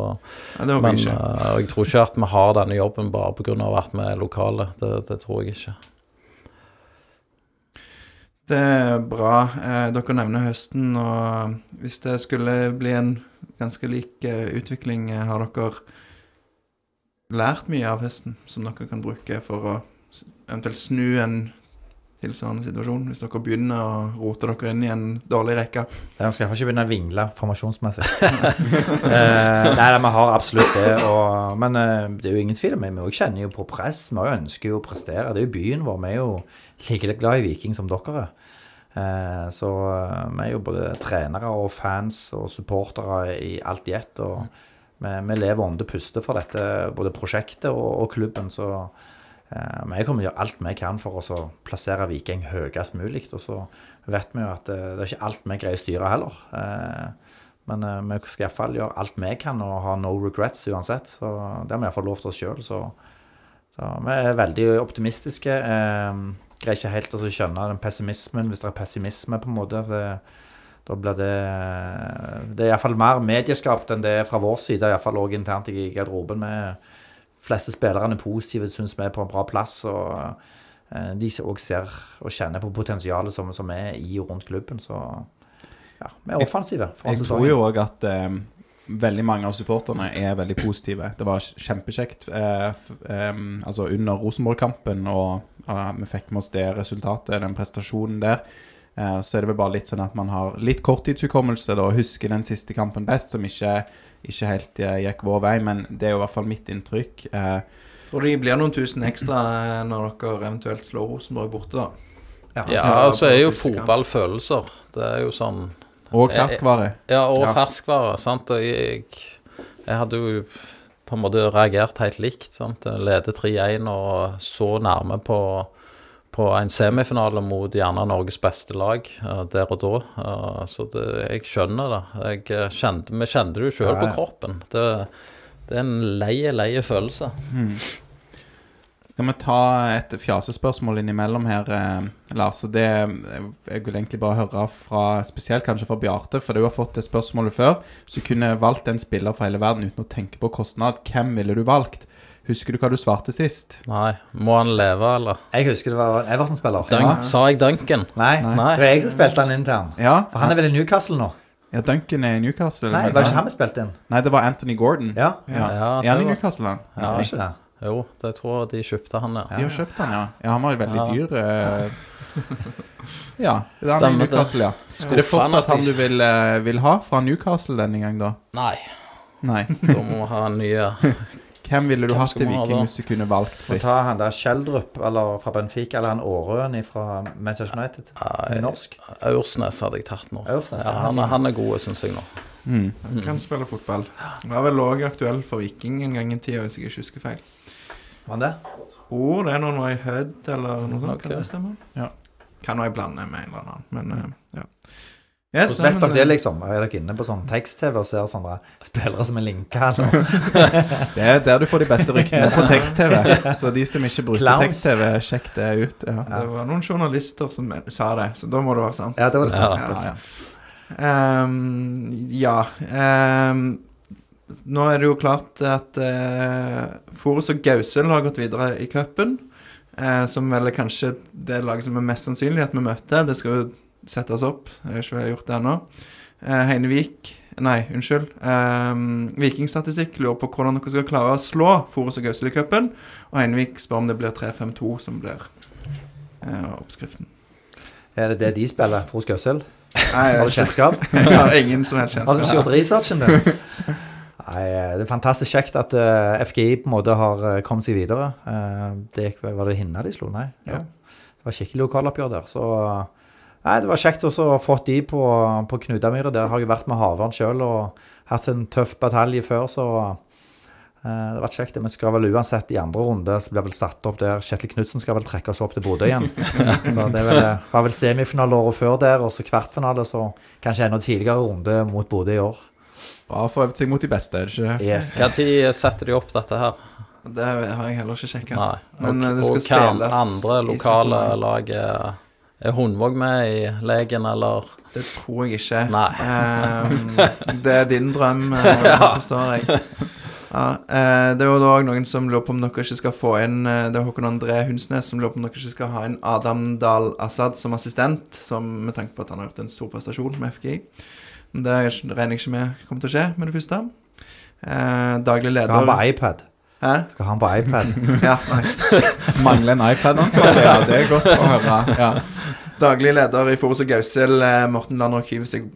ja, det men ikke. eh, jeg tror ikke at vi har denne jobben bare pga. at vi er lokale. Det, det tror jeg ikke. Det er bra. Eh, dere nevner høsten, og hvis det skulle bli en ganske lik eh, utvikling, eh, har dere lært mye av høsten som dere kan bruke for å eventuelt snu en tilsvarende situasjon, hvis dere begynner å rote dere inn i en dårlig rekke? Jeg skal ikke begynne å vingle formasjonsmessig. eh, nei, vi har absolutt det. Og, men eh, det er jo ingen tvil. Vi også kjenner jo på press. Vi ønsker jo å prestere. Det er jo byen vår. Vi er jo like glad i Viking som dere er. Eh, så vi er jo både trenere og fans og supportere i alt i ett. Og vi, vi lever ånde puste for dette, både prosjektet og, og klubben. Så eh, jeg kommer til å gjøre alt vi kan for å plassere Viking høyest mulig. Og så vet vi jo at eh, det er ikke alt vi greier å styre heller. Eh, men vi skal iallfall gjøre alt vi kan og ha no regrets uansett. Så det har vi iallfall lov til oss sjøl. Så, så vi er veldig optimistiske. Jeg greier ikke helt å skjønne den pessimismen, hvis det er pessimisme, på en måte. Det, da blir det Det er iallfall mer medieskapt enn det er fra vår side, iallfall òg internt i garderoben. Fleste spillerne er positive, syns vi er på en bra plass. og eh, de òg ser og kjenner på potensialet som, som er i og rundt klubben. Så ja, vi er offensive. Jeg sesongen. tror jo òg at eh, veldig mange av supporterne er veldig positive. Det var kjempekjekt eh, eh, altså under Rosenborg-kampen, og vi fikk med oss det resultatet, den prestasjonen der. Eh, så er det vel bare litt sånn at man har litt korttidshukommelse og husker den siste kampen best, som ikke, ikke helt eh, gikk vår vei, men det er jo i hvert fall mitt inntrykk. Eh, Tror det blir noen tusen ekstra når dere eventuelt slår Rosenborg borte, da. Ja. Ja, så altså er jo fotball følelser. Det er jo sånn og ferskvare. Ja, og Ja. ferskvare. sant. Og jeg, jeg hadde jo på en måte reagert helt likt. sant. Lede Leder 3-1 og så nærme på, på en semifinale mot gjerne Norges beste lag eh, der og da. Eh, så det, jeg skjønner det. Jeg eh, kjente, vi kjente det jo sjøl på kroppen. Det, det er en leie, leie følelse. Skal vi ta et fjasespørsmål innimellom her, Lars? Det Jeg vil egentlig bare høre fra spesielt kanskje fra Bjarte, for du har fått det spørsmålet før. Så du kunne valgt en spiller fra hele verden uten å tenke på kostnad. Hvem ville du valgt? Husker du hva du svarte sist? Nei, må han leve, eller? Jeg husker det var en Everton-spiller. Ja. Sa jeg Duncan? Nei, Nei. det var jeg som spilte han inn til han. Ja, For han er vel i Newcastle nå? ja Duncan er i Newcastle. Nei, men- var det ikke han vi spilte inn? Nei, det var Anthony Gordon. Ja, Ja. Ja, er han i var- Newcastle, han? ja. var ikke det? Jo, det tror jeg de kjøpte han, ja. De har kjøpt han, ja. Ja, han var jo veldig Ja. dyr. eh. Ja, det er han i Stemmer det. Newcastle, ja. Er det fortsatt at han du vil, eh, vil ha fra Newcastle denne gang, da? Nei, Nei. da må vi ha nye Hvem ville du Hvem hatt i ha Viking hvis du kunne valgt fritt? ta han der Schjelderup eller fra Benfica, eller han Aarøen fra Manchester United. Norsk. Aursnes hadde jeg tatt nå. Ja, han, er- han er god, syns jeg nå. Mm. Han kan spille fotball. Var vel òg aktuell for Viking en gang i tida, hvis jeg ikke husker feil. Var han det? Tror det er noen var i Hødd eller noe sånt. Okay. Kan det stemme? Ja. Kan være jeg blande med en eller annen, men eh, ja. Yes, Hvordan vet dere det, liksom? Er dere inne på sånn tekst-TV og ser sånne spillere som er linka? Det er der du får de beste ryktene på tekst-TV. Så de som ikke bruker tekst-TV, sjekk det ut. Ja. Det var noen journalister som sa det, så da må det være sant. Ja, det var det Ja. sant. Ja, ja. Um, ja um, Nå er det jo klart at uh, Forus og Gausel har gått videre i cupen. Uh, som vel er kanskje det laget som er mest sannsynlig at vi møter. Det skal jo settes opp. Jeg har ikke gjort det ennå. Eh, Heinevik Nei, unnskyld. Um, Vikingstatistikk lurer på hvordan dere skal klare å slå Forus og Gausel i cupen. Og Heinevik spør om det blir 3-5-2 som blir uh, oppskriften. Er det det de spiller Forus Gausel? Har du kjennskap? jeg har ingen som helst Har du kjennskap. gjort researchen din? Nei, det er fantastisk kjekt at uh, FGI på en måte har uh, kommet seg videre. Det gikk Var det Hinna de slo? Nei. Ja. Det var skikkelig lokaloppgjør der. Så nei, det var kjekt også å ha fått de på, på Knudamyra. Der har jeg vært med Havørn sjøl og hatt en tøff batalje før, så eh, det har vært kjekt. Vi skal vel uansett i andre runde, så blir vel satt opp der. Kjetil Knutsen skal vel trekke oss opp til Bodø igjen. så det vel, var vel semifinale året før der, og så kvartfinale, så kanskje enda tidligere runde mot Bodø i år. Bra å få øvd seg mot de beste, er det ikke? Yes. Når setter de opp dette her? Det har jeg heller ikke sjekka. Men, og, eh, det skal og hva spilles andre lokale lag er, Hundvåg med i leken, eller? Det tror jeg ikke. Nei. Ehm, det er din drøm, ja. forstår jeg. Ja, eh, det jo da òg noen som lurer på om dere ikke skal få inn eh, Det er Håkon André Hunsnes som lurer på om dere ikke skal ha inn Adam Dahl Assad som assistent, som, med tanke på at han har gjort en stor prestasjon med FGI. Men det er regner jeg ikke med kommer til å skje med det første. Eh, daglig Skal han på leder iPad? Hæ? Skal han på iPad? Ja, nice. Mangler en iPad, altså. Ja, det er godt å høre. Ja. Daglig leder i Forus og Gausel, eh, Morten Landrock hiver seg-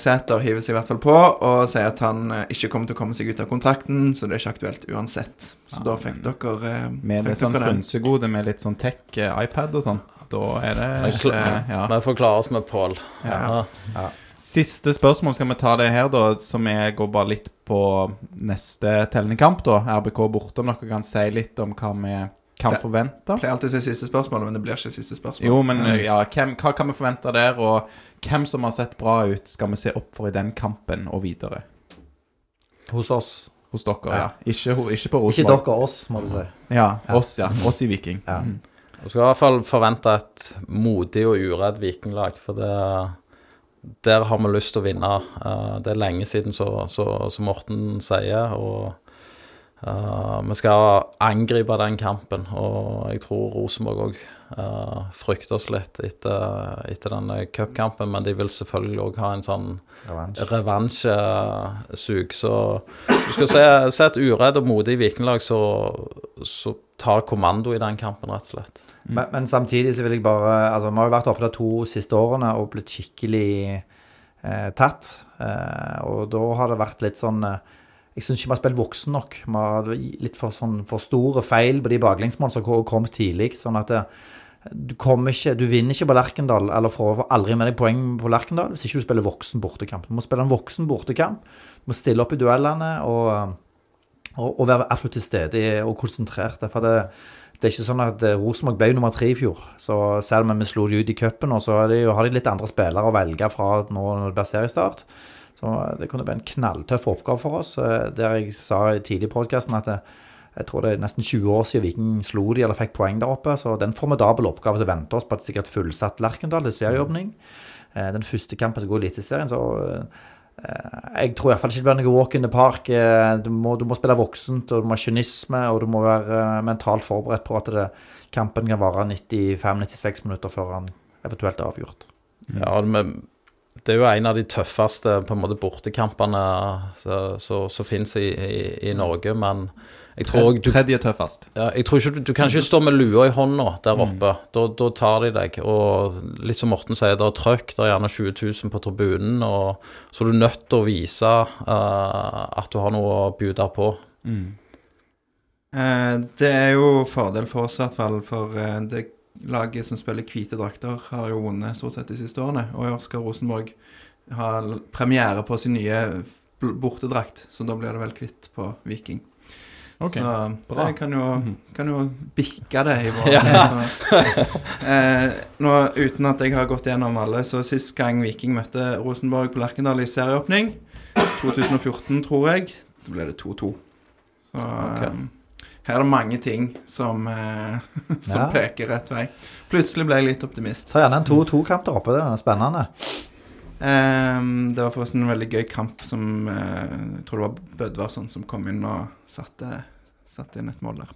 Sæter, hiver seg i hvert fall på og sier at han eh, ikke kommer til å komme seg ut av kontrakten, så det er ikke aktuelt uansett. Så da fikk dere eh, Med det sånn frynsegode med litt sånn tech-iPad og sånn. Da er det ikke ja. Vi får klare oss med Pål. Ja. Ja. Siste spørsmål skal vi ta det her, da, som jeg går bare litt på neste tellende kamp, da. RBK borte, om dere kan si litt om hva vi kan Ja. forvente. Pleier alltid å si siste spørsmål, men det blir ikke siste spørsmål. Jo, men ja, hvem, hva kan vi forvente der, og hvem som har sett bra ut, skal vi se opp for i den kampen og videre? Hos oss. Hos dere, ja. Ja. Ikke, ikke på Ikke dere, oss, må du si. Ja, oss, ja. Oss i Viking. Ja. Mm. Du skal i hvert fall forvente et modig og uredd vikinglag, for det der har vi lyst til å vinne. Eh, Det er lenge siden, så- så- som Morten sier. og uh, vi skal angripe den kampen, og jeg tror Rosenborg òg Uh, frykter oss litt etter, etter denne eh, cupkampen, men de vil selvfølgelig òg ha en sånn Revansj. revansjesug. Så du skal se, se et uredd og modig vikinglag som tar kommando i den kampen, rett og slett. Men, men samtidig så vil jeg bare Altså, vi har jo vært oppe de to siste årene og blitt skikkelig eh, tatt. Eh, og da har det vært litt sånn eh, Jeg syns ikke vi har spilt voksen nok. Vi har litt for, sånn, for store feil på de baklengsmålene som kom- tidlig. Sånn at det, du kommer ikke Du vinner ikke på Lerkendal, eller får aldri med deg poeng på Lerkendal hvis ikke du spiller voksen bortekamp. Du må spille en voksen bortekamp. Du må stille opp i duellene og, og, og være absolutt til stede og konsentrert. For det, det er ikke sånn at eh, Rosenborg ble nummer tre i fjor. Så selv om vi slo de ut i cupen, så har de, har de litt andre spillere å velge fra nå når det blir seriestart. Så det kunne bli en knalltøff oppgave for oss. eh, Der jeg sa tidlig i podkasten at det, jeg tror det er nesten 20 år siden Viking slo de eller fikk poeng der oppe. Så det er en formidabel oppgave som venter oss på et sikkert fullsatt Lerkendal til serieåpning. Eh, Den første kampen som går i Eliteserien, så eh, jeg tror iallfall ikke det blir noe walk in the park. Eh, Du må, du må spille voksent, og du må ha kynisme, og du må være eh, mentalt forberedt på at det, kampen kan vare 95-96 minutter før han eventuelt er avgjort. Ja, men det er jo en av de tøffeste på en måte bortekampene som finnes i, i, i Norge, men jeg tror du Tredje tøffest. Ja, jeg tror ikke du, du kan ikke stå med lua i hånda der oppe. Da, da tar de deg. Og litt som Morten sier, det er trøkk, det er gjerne 20 000 på tribunen. Og, så er du nødt til å vise uh, at du har noe å bjude på. Eh, det er jo fordel for oss i hvert fall, for eh, det laget som spiller hvite drakter, har jo vunnet stort sett de siste årene. Og i år skal Rosenborg ha premiere på sin nye bortedrakt, så da blir det vel kvitt på Viking. Ok, så bra. det kan jo, kan jo bikke det i vår eh, Nå uten at jeg har gått gjennom alle, så sist gang Viking møtte Rosenborg på Lerkendal i serieåpning, 2014 tror jeg, da ble det 2-2. Så Ok. Her er det mange ting som, eh, som Ja. peker rett vei. Plutselig ble jeg litt optimist. Så gjerne en 2-2-kamp der oppe. Det er spennende. Um, det var forresten en veldig gøy kamp som uh, Jeg tror det var Bødvarsson som kom inn og satte, satte inn et mål der.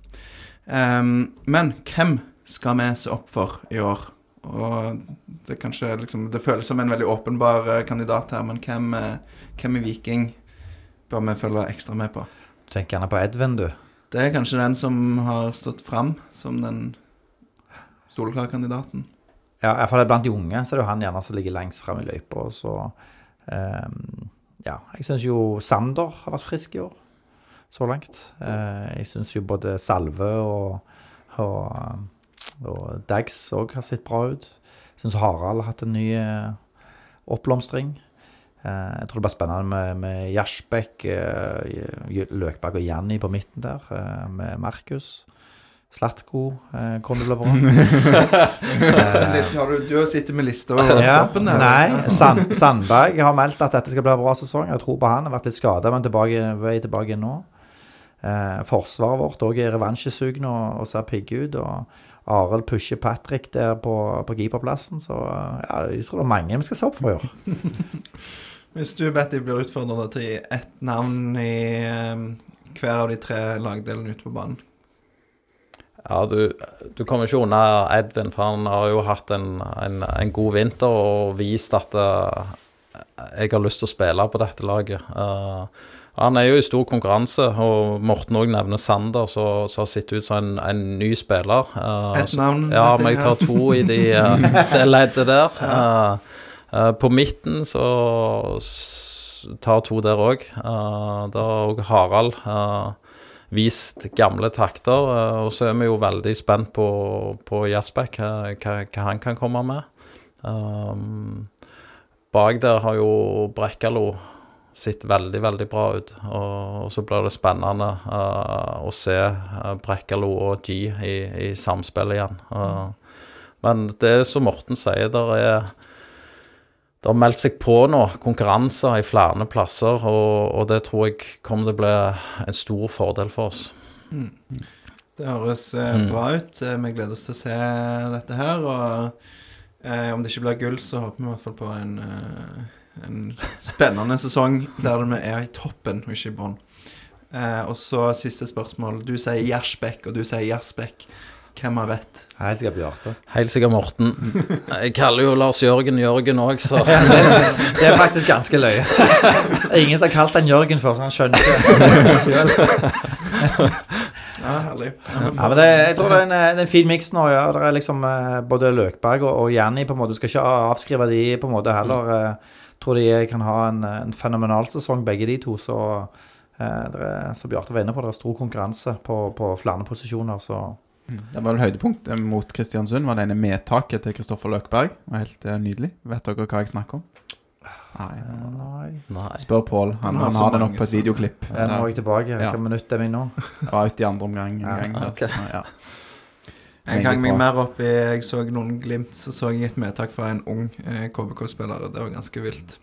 Um, men hvem skal vi se opp for i år? Og det, kanskje, liksom, det føles som en veldig åpenbar uh, kandidat her, men hvem, uh, hvem i Viking bør vi følge ekstra med på? Du tenker gjerne på Edvin, du. Det er kanskje den som har stått fram som den soleklare kandidaten. Ja, iallfall blant de unge så er det jo han gjerne som ligger lengst frem i løypa. Så um, Ja, jeg syns jo Sander har vært frisk i år, så langt. Uh, jeg syns jo både Salve og, og, og Dags òg har sett bra ut. Jeg syns Harald har hatt en ny uh, oppblomstring. Eh, jeg tror det blir spennende med, med Gjersbekk, eh, Løkberg og Janni på midten der, eh, med Markus. Slatko eh, bli bra. Har du, du har sittet med lista og Ja, der. nei, Sand, Sandberg har meldt at dette skal bli en bra sesong. Jeg tror på han. Har vært litt skada, men tilbake, vei tilbake nå. Eh, forsvaret vårt òg er revansjesugne og, og ser pigge ut. Og Arild pusher Patrick der på, på keeperplassen. Så ja, jeg tror det er mange vi skal se opp for i år. Hvis du, Betty, blir utfordra til ett navn i um, hver av de tre lagdelene ute på banen Ja, du, du kommer ikke unna Edvin, for han har jo hatt en, en, en god vinter og vist at uh, jeg har lyst til å spille på dette laget. Eh, han er jo i stor konkurranse, og Morten òg nevner Sander, som har sett ut som en, en ny spiller. Uh, Et navn? så- Ja, men jeg, tar to i de, uh, det leddet der. Uh, på midten så tar to der òg. der har òg Harald vist gamle takter. og så er vi jo veldig spent på, på Jasbekk, hva, hva han kan komme med. Um, bak der har jo Brekkalo sett veldig, veldig bra ut. Og, så blir det spennende uh, å se uh, Brekkalo og G i, i samspill igjen. Uh, men det er som Morten sier, der er det har meldt seg på nå konkurranser i flere plasser, og, og det tror jeg kommer til å bli en stor fordel for oss. Det høres eh, Mm. bra ut. Vi gleder oss til å se dette her. Og eh, om det ikke blir gull, så håper vi i hvert fall på en, eh, en spennende sesong der vi er i toppen og ikke i bånn. Eh, og så siste spørsmål. Du sier Gjersbekk, og du sier Gjersbekk. Hvem har rett? Helt sikkert Bjarte. Helt sikkert Morten. Jeg kaller jo Lars Jørgen Jørgen òg, så Det er faktisk ganske løye. Ingen som har kalt han Jørgen før, så han skjønner ikke sjøl. Ja, herlig. Ja, men det, jeg tror det er en, en fin miks nå. Ja. Det er liksom eh, både Løkberg og, og Jenny på en måte. Du skal ikke avskrive de på en måte heller. Eh, tror de kan ha en, en fenomenal sesong, begge de to. Så, eh, det er, Bjarte var inne på, det er stor konkurranse på, på flere posisjoner. Så Det var vel høydepunkt mot Kristiansund. Var det ene medtaket til Kristoffer Løkberg. Det var helt eh, nydelig. Vet dere hva jeg snakker om? Nei. nei. Spør Pål. Han, Han har det nok på et videoklipp. Ja, nå er jeg tilbake. Ja. Minutt er vi nå? Det var ute i andre omgang. En Ja, gang der, ok. så, ja. Jeg hang meg mer opp i Jeg så noen glimt, så så jeg et medtak fra en ung eh, KBK-spiller. Det var ganske vilt.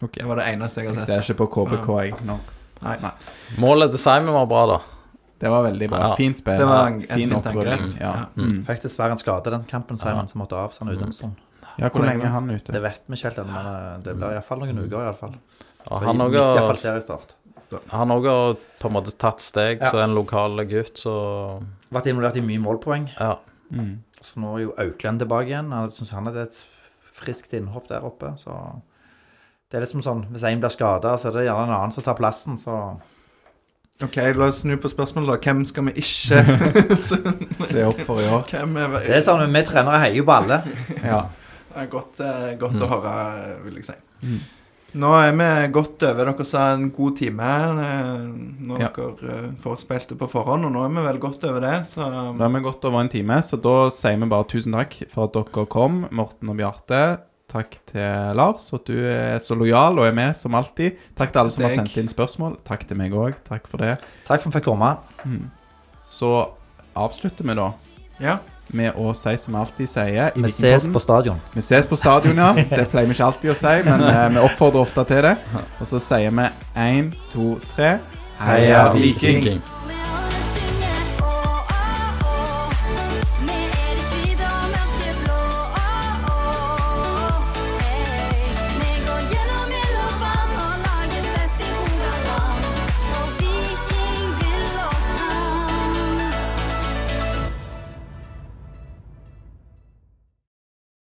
Okay. Det var det eneste jeg har sett. Jeg ser ikke på KBK, jeg. No. Nei. Nei. Målet til Simon var bra, da. Det var veldig bra. Ja. Fint spill. Det var en- fin fint angrep. opprulling. Ja. Ja. Mm. Fikk dessverre en skade den kampen, Simon, som måtte av. seg er ute en stund. ja, hvor lenge er han ute? Det vet vi ikke helt ennå, men det blir iallfall noen uker. i alle fall. Så han òg har han har på en måte tatt steg, Ja. så en lokal gutt, så Vært involvert i mye målpoeng. Ja. Mm. Så nå er jo Auklend tilbake igjen. Jeg syns han er et friskt innhopp der oppe. Så det er liksom sånn Hvis én blir skada, så er det gjerne en annen som tar plassen, så Ok, la oss snu på spørsmålet, da. Hvem skal vi ikke Se opp for i år. Hvem er Det er sånn, Vi trenere heier jo på alle. Ja. Det er godt, godt mm. å høre, eh, vil jeg si. Mm. Nå er vi godt over. Dere sa en god time eh, når Ja. dere eh, forspilte på forhånd, og nå er vi vel godt over det, så Da er vi godt over en time, så da sier vi bare tusen takk for at dere kom, Morten og Bjarte. Takk til Lars for at du er så lojal og er med som alltid. Takk til alle som har sendt inn spørsmål. Takk til meg òg. Takk for det. Takk for at vi fikk komme. Så avslutter vi da ja. Med å si som vi alltid sier i Vi ses på stadion. Vi ses på stadion, ja. Det pleier vi ikke alltid å si, men eh, vi oppfordrer ofte til det. Og så sier vi én, to, tre Heia! Viking.